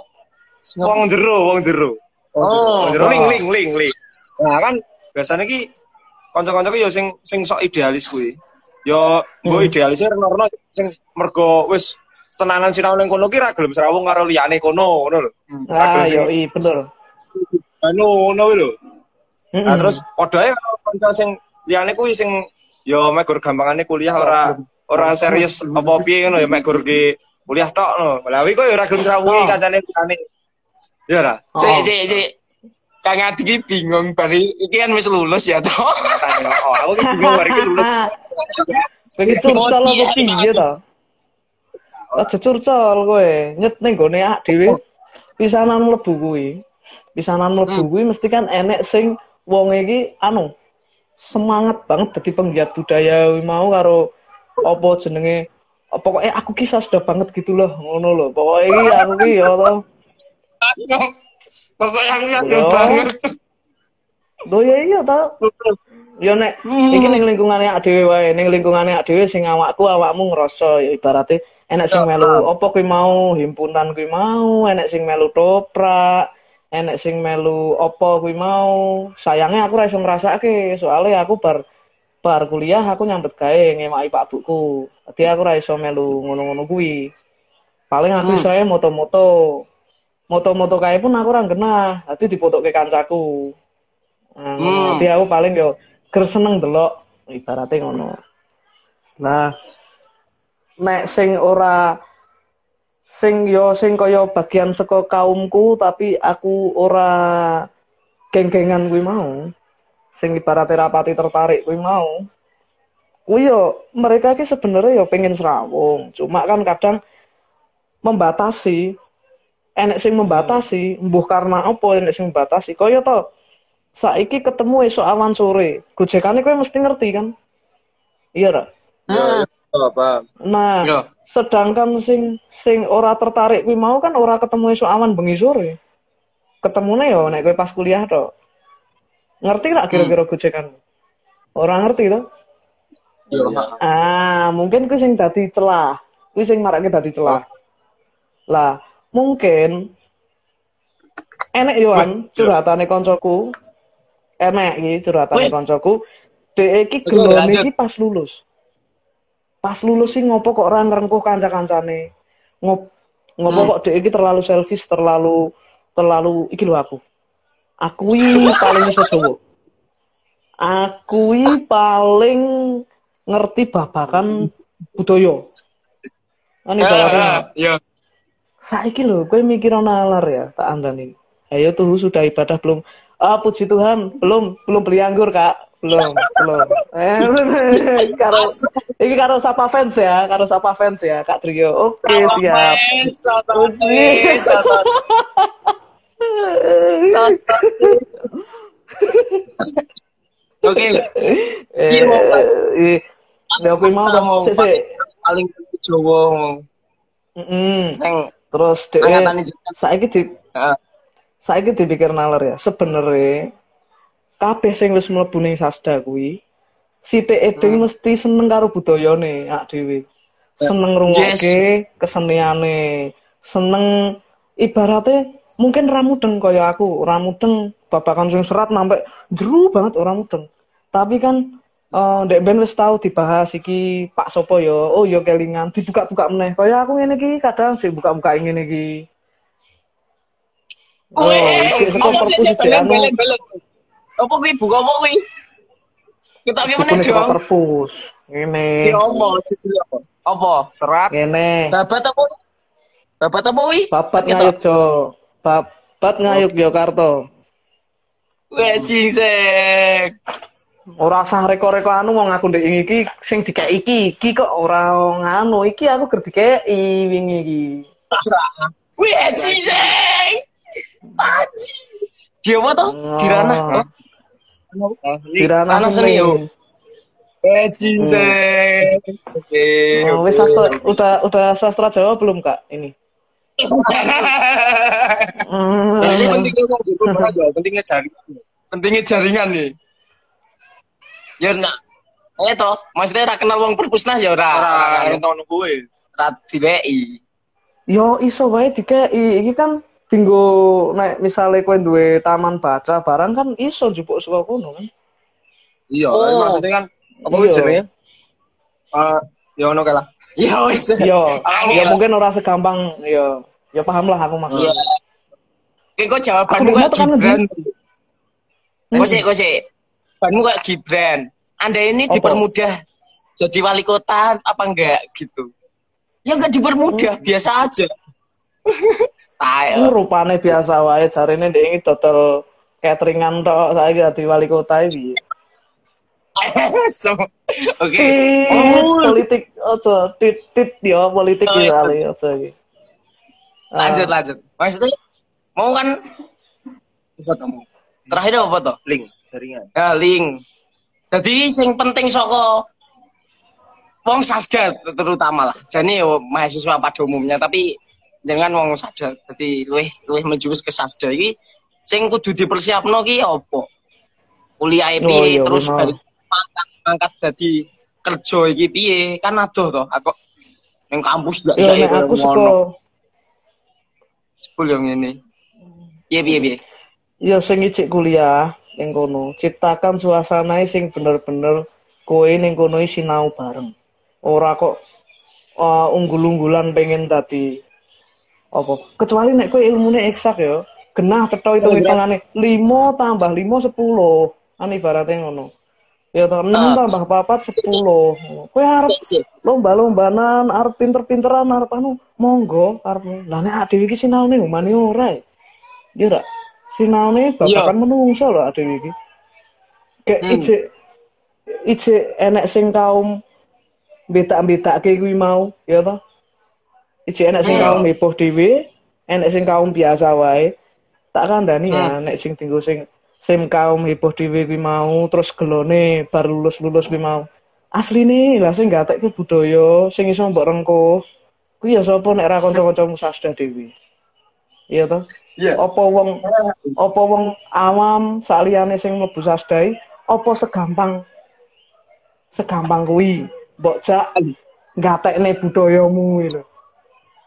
Wong jero, wong jero. Oh. Jero Oh. ling ling ling ling. Nah kan biasanya ki kanca-kanca ki yo sing sing sok idealis kuwi. Yo mbok Hmm. idealisnya rena-rena sing mergo wis tenanan sinau ning kono ki ra gelem serawung karo liyane kono ngono lho. Ah, Aduh, sing- yo i bener. Anu ngono lho. Nah, Mm-mm. terus padha ae kanca sing liyane kuwi sing yo mek gur gampangane kuliah ora ora serius apa piye ngono ya mek gur ki kuliah tok ngono. Lah kuwi kok ya ora gelem serawungi Oh. kancane liyane. Ya ora. Sik sik sik. Kang Adi iki bingung bari iki kan wis lulus ya toh. Oh, aku bingung bar iki lulus. Pengen curcol apa piye to? Aja curcol kowe, nyet ning gone ak dhewe. Pisanan mlebu kuwi. Pisanan mlebu kuwi mesti kan enek sing wong iki anu semangat banget dadi penggiat budaya mau karo apa jenenge Oh, pokoknya aku kisah sudah banget gitu loh ngono loh pokoknya iki aku ki ya toh Pokoknya aku Yo. banget. Loh ya iya toh ya nek iki ning lingkungane awake dhewe wae ning lingkungane awake dhewe sing awakku awakmu ngerasa ya ibaratnya enek sing melu apa kuwi mau? Himpunan kuwi mau? Enek sing melu toprak? Enek sing melu apa kuwi mau? Sayangnya aku ra iso ngrasake soalnya aku bar bar kuliah aku nyambet gawe ngemaki pak buku dadi aku ra iso melu ngono-ngono kuwi. Paling aku iso ae moto-moto. Moto-moto kae pun aku ora genah dadi dipotokke kancaku. Nah, Hmm. dadi aku paling yo ger seneng delok ibaratnya ngono. Nah nek sing ora sing yo sing kaya bagian saka kaumku tapi aku ora geng-gengan kuwi mau. Sing ibaratnya rapati tertarik kuwi mau. Kuwi yo mereka ki sebenarnya yo pengen serawung. Cuma kan kadang membatasi. Enek sing membatasi mbuh karena apa enek sing membatasi? Kaya to saiki ketemu esok awan sore. Gojekane kowe mesti ngerti kan? Iya ra oh, paham. Nah, Yo. sedangkan sing sing ora tertarik kuwi mau kan ora ketemu esuk awan bengi sore. Ketemune yo nek kowe pas kuliah tok. Ngerti gak kira-kira gojekan? Ora ngerti to? Yo, Ah, mungkin kuwi sing dadi celah. Kuwi sing marake dadi celah. Lah, mungkin enek yoan curhatane koncoku. Enek iki curhatane koncoku. Dek iki gelone iki pas lulus. Pas lulus sih ngopo kok ora ngrengkuh kanca-kancane. Ngop ngopo Hmm. kok dek iki terlalu selfish, terlalu terlalu iki lho aku. Aku iki paling iso Jawa. Aku iki paling ngerti babakan budaya. Kan ibaratnya Ah, Yo. saiki lho kowe mikir nalar ya tak andani. Ayo tuh sudah ibadah belum? Ah puji Tuhan, belum belum beli anggur Kak. Belum, belum. Eh, karo iki karo sapa fans ya, karo sapa fans ya Kak Trio. Oke, siap. Oke. Oke. Eh, Iya, mau, eh, kuwi mau mau. Paling Jawa ngomong. Heeh. Neng Terus saiki di Heeh. saiki dipikir nalar ya. Sebenarnya kabeh sing wis mlebu ning sasda kuwi sithik edeng mesti seneng karo budayane ak dhewe. Seneng ngrungokke keseniane, seneng ibaratnya mungkin ra mudeng kaya aku, ra mudeng babakan sing serat sampai jeru banget ora mudeng. Tapi kan eh ndek ben wis tau dibahas iki Pak Sopo yo, oh yo kelingan dibuka-buka meneh. Kaya aku ngene iki kadang sih buka-buka ngene iki. Oh, ngomong sih perpus iki anu belen-belen. Apa kuwi buka apa kuwi? Kita ki meneh dong. perpus. Ngene. Ya Allah, judul apa? Apa? Serat. Ngene. Babat apa? Babat apa kuwi? Babat ngayuk Jo. Babat ngayuk Yogyakarta. Weh, jingsek. Ora usah reko-reko anu wong aku ndek iki sing dikeki iki iki kok ora nganu iki aku ger dikeki wingi iki. Weh, jingsek. Paji. Dia apa toh? Di Ranah seni. Weh, jingsek. Oke. Oh, wis sastra udah udah sastra Jawa belum Kak ini? Ini pentingnya kok gitu, aja, pentingnya jaringan. Pentingnya jaringan nih. Ya nak. Eh toh, maksudnya ra kenal wong perpusnas ya ora. Ora Ora ngono kuwi. ora. Yo iso wae dikeki. Iki kan tinggo nek misale kowe duwe taman baca barang kan iso jupuk saka kono kan. Iya, Oh. maksudnya kan apa Iya. jenenge? Eh, ya ono kae lah. Ya wis. Yo, Angel. ya mungkin ora segampang yo. Ya paham lah aku maksudnya. Iya. Kok jawabanmu kayak Gibran. Hmm. Kok sih, kok sih. Jawabanmu kayak Gibran. Anda ini Apa? dipermudah jadi wali kota apa enggak gitu? Ya enggak dipermudah, biasa aja. Ini Tayo. rupane biasa wae jarine ndek iki dodol cateringan tok saiki dadi wali kota iki. So, Oke. Tit, Oh. politik aja tit tit yo politik Oh, iki iya. kali aja iki. Ah, Lanjut, lanjut. Maksudnya mau kan mau? Terakhir apa tuh? Link jaringan. Ya, link. Jadi sing penting saka wong sasda terutama lah. Jadi mahasiswa pada umumnya tapi dengan wong sasda jadi luwih luwih menjurus ke sasda iki sing kudu dipersiapno ki apa? Kuliah Oh, piye iya, terus bener. balik mangkat mangkat dadi kerja iki piye? Kan adoh to aku ning kampus ndak Ya bisa nek aku saka Sepul yang ini. Piye piye piye. ya sing ijik kuliah ning kono, ciptakan suasana sing bener-bener kowe ning kono sinau bareng. Ora kok uh, unggul-unggulan pengen dadi apa? Kecuali nek kowe ilmune eksak ya, genah cetha hitung-hitungane 5 tambah 5 10. Kan ibaratnya ngono. Ya toh 6 Ah. tambah 4 10. Kowe arep Sik, sik. lomba-lombanan arep pinter-pinteran arep anu monggo arep lah nek adewe iki sinaune humaniora ya ora sinaune babakan menungso lho adewe iki kayak Hmm. ijek enek sing kaum betak-betake kuwi mau ya toh ijek enek sing Hmm. kaum heboh dhewe enek sing kaum biasa wae tak kandhani ya nek sing tinggal sing sing kaum heboh dhewe kuwi mau terus gelone bar lulus-lulus kuwi mau. Asline lah sing gatekke budaya sing iso mbok rengkuh kuwi ya sapa nek ra kanca-kancamu sasda dhewe? Iya toh? Iya. apa wong apa wong awam saliyane sing mlebu sasdai apa segampang segampang kuwi? Mbok jak gatekne budayamu gitu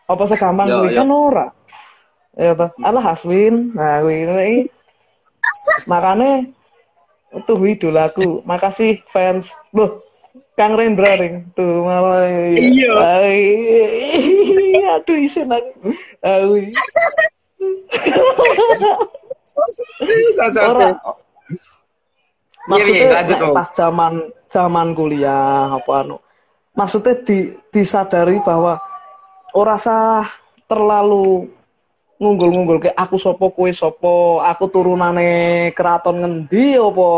apa kuwi ya. kan ora ya toh alah Haswin nah kuwi iki makane itu idolaku makasih fans loh Kang Rendra ring tuh malah Iya. Ai, aduh isin aku Ai. Sosok. Ora. Maksudnya Iya, iya, Om. pas zaman zaman kuliah apa anu. Maksudnya di, disadari bahwa ora sah terlalu ngunggul-ngunggul ke aku sopo kue sopo aku turunane keraton ngendi apa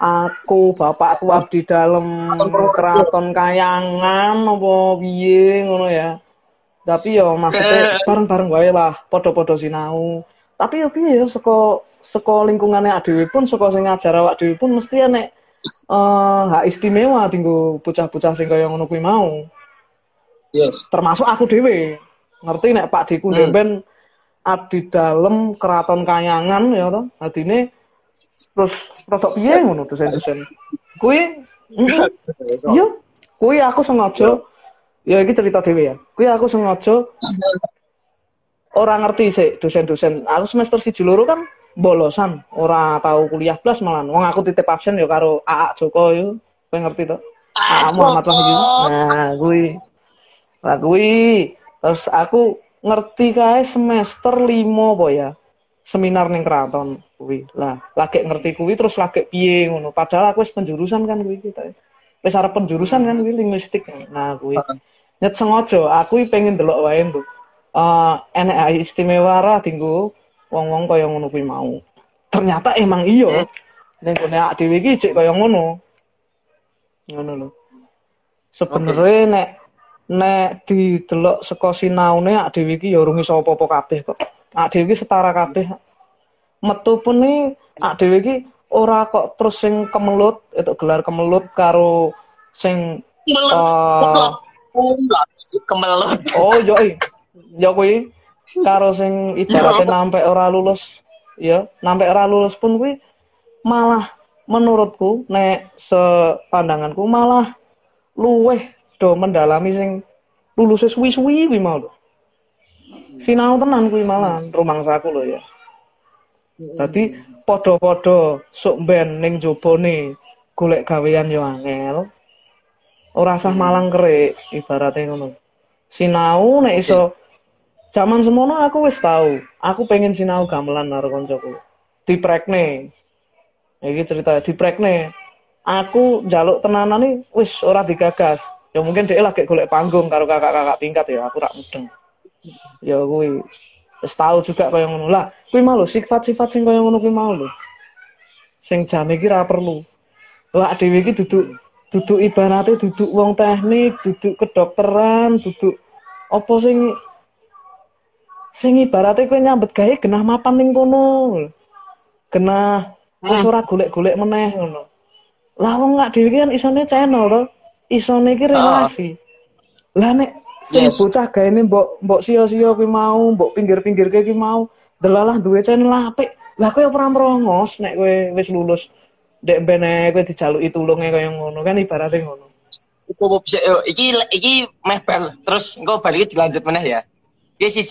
aku bapakku abdi dalam keraton kayangan apa piye ngono ya. Tapi yo maksudnya bareng-bareng wae lah podo-podo sinau. Tapi yo piye yo saka saka lingkungane dhewe pun saka sing ngajar awak pun mesti enek eh hak istimewa tinggo bocah-bocah sing kaya ngono kuwi mau Yes. termasuk aku dhewe. Ngerti nek Pak Diku Hmm. ben abdi dalem keraton kayangan ya to adine terus rodok piye ngono dosen-dosen kuwi mm, iya. Kuwi aku sengaja ya iki cerita dhewe ya. Kuwi aku sengaja ora ngerti sih dosen-dosen aku semester siji loro kan bolosan ora tahu kuliah plus malah wong aku titip absen ya karo AA Joko yo. Kowe ngerti to AA Muhammad Wahyu. Nah kuwi lah kuwi terus aku ngerti kae semester 5 apa ya? Seminar ning keraton kuwi lah lagi ngerti kuwi terus lagi piye ngono. Padahal aku wis penjurusan kan kuwi kita. Wis arep penjurusan kan kuwi linguistik. Nah kuwi nyet sengaja aku pengen delok wae Mbok. Eh enek hal istimewa ra dinggo wong-wong kaya ngono kuwi mau. Ternyata emang iya. Ning gone awake dhewe iki jek kaya ngono. Ngono lho. Sebenarnya nek nek didelok saka sinaune awake dhewe iki ya urung iso apa-apa kabeh kok. Awake dhewe iki setara kabeh. Metu pun nih awake dhewe iki ora kok terus sing kemelut itu gelar kemelut karo sing eh, Kemelut. Oh, yo i. Yo kuwi. Karo sing ibaratnya nampe ora lulus, ya, nampe ora lulus pun kuwi malah menurutku nek sepandanganku malah luweh do mendalami sing lulus suwi-suwi kuwi mau lho. Sinau tenan kuwi malah rumangsaku lho ya. Dadi padha-padha sok ben ning jobone golek gawean yo angel. Ora usah malang kerik ibaratnya ngono. Sinau nek iso zaman semono aku wis tahu. Aku pengen sinau gamelan karo koncoku. Diprekne. Iki cerita diprekne. Aku njaluk tenanan nih wis ora digagas. Ya mungkin dia lagi golek panggung karo kakak-kakak tingkat ya, aku rak mudeng. Ya kuwi wis tahu juga kaya ngono. Lah, kuwi mau lho sifat-sifat sing kaya ngono kuwi mau lho. Sing jane iki ra perlu. Lah dhewe iki duduk duduk ibaratnya duduk wong teknik, duduk kedokteran, duduk apa sing sing ibaratnya kowe nyambet gawe genah mapan ning kono. Genah wis ora golek-golek meneh ngono. Lah wong gak dhewe kan isone channel to. Isone iki relasi. Lah nek sing Yes. bocah gaene mbok mbok sia-sia kuwi mau, mbok pinggir-pinggir kuwi mau, delalah duwe channel apik. Lah kowe ora merongos nek kowe wis lulus. Dek bene kowe dijaluki tulunge kaya ngono kan ibaratnya ngono. Iku iki iki meh bal terus engko balik dilanjut meneh ya. Iki siji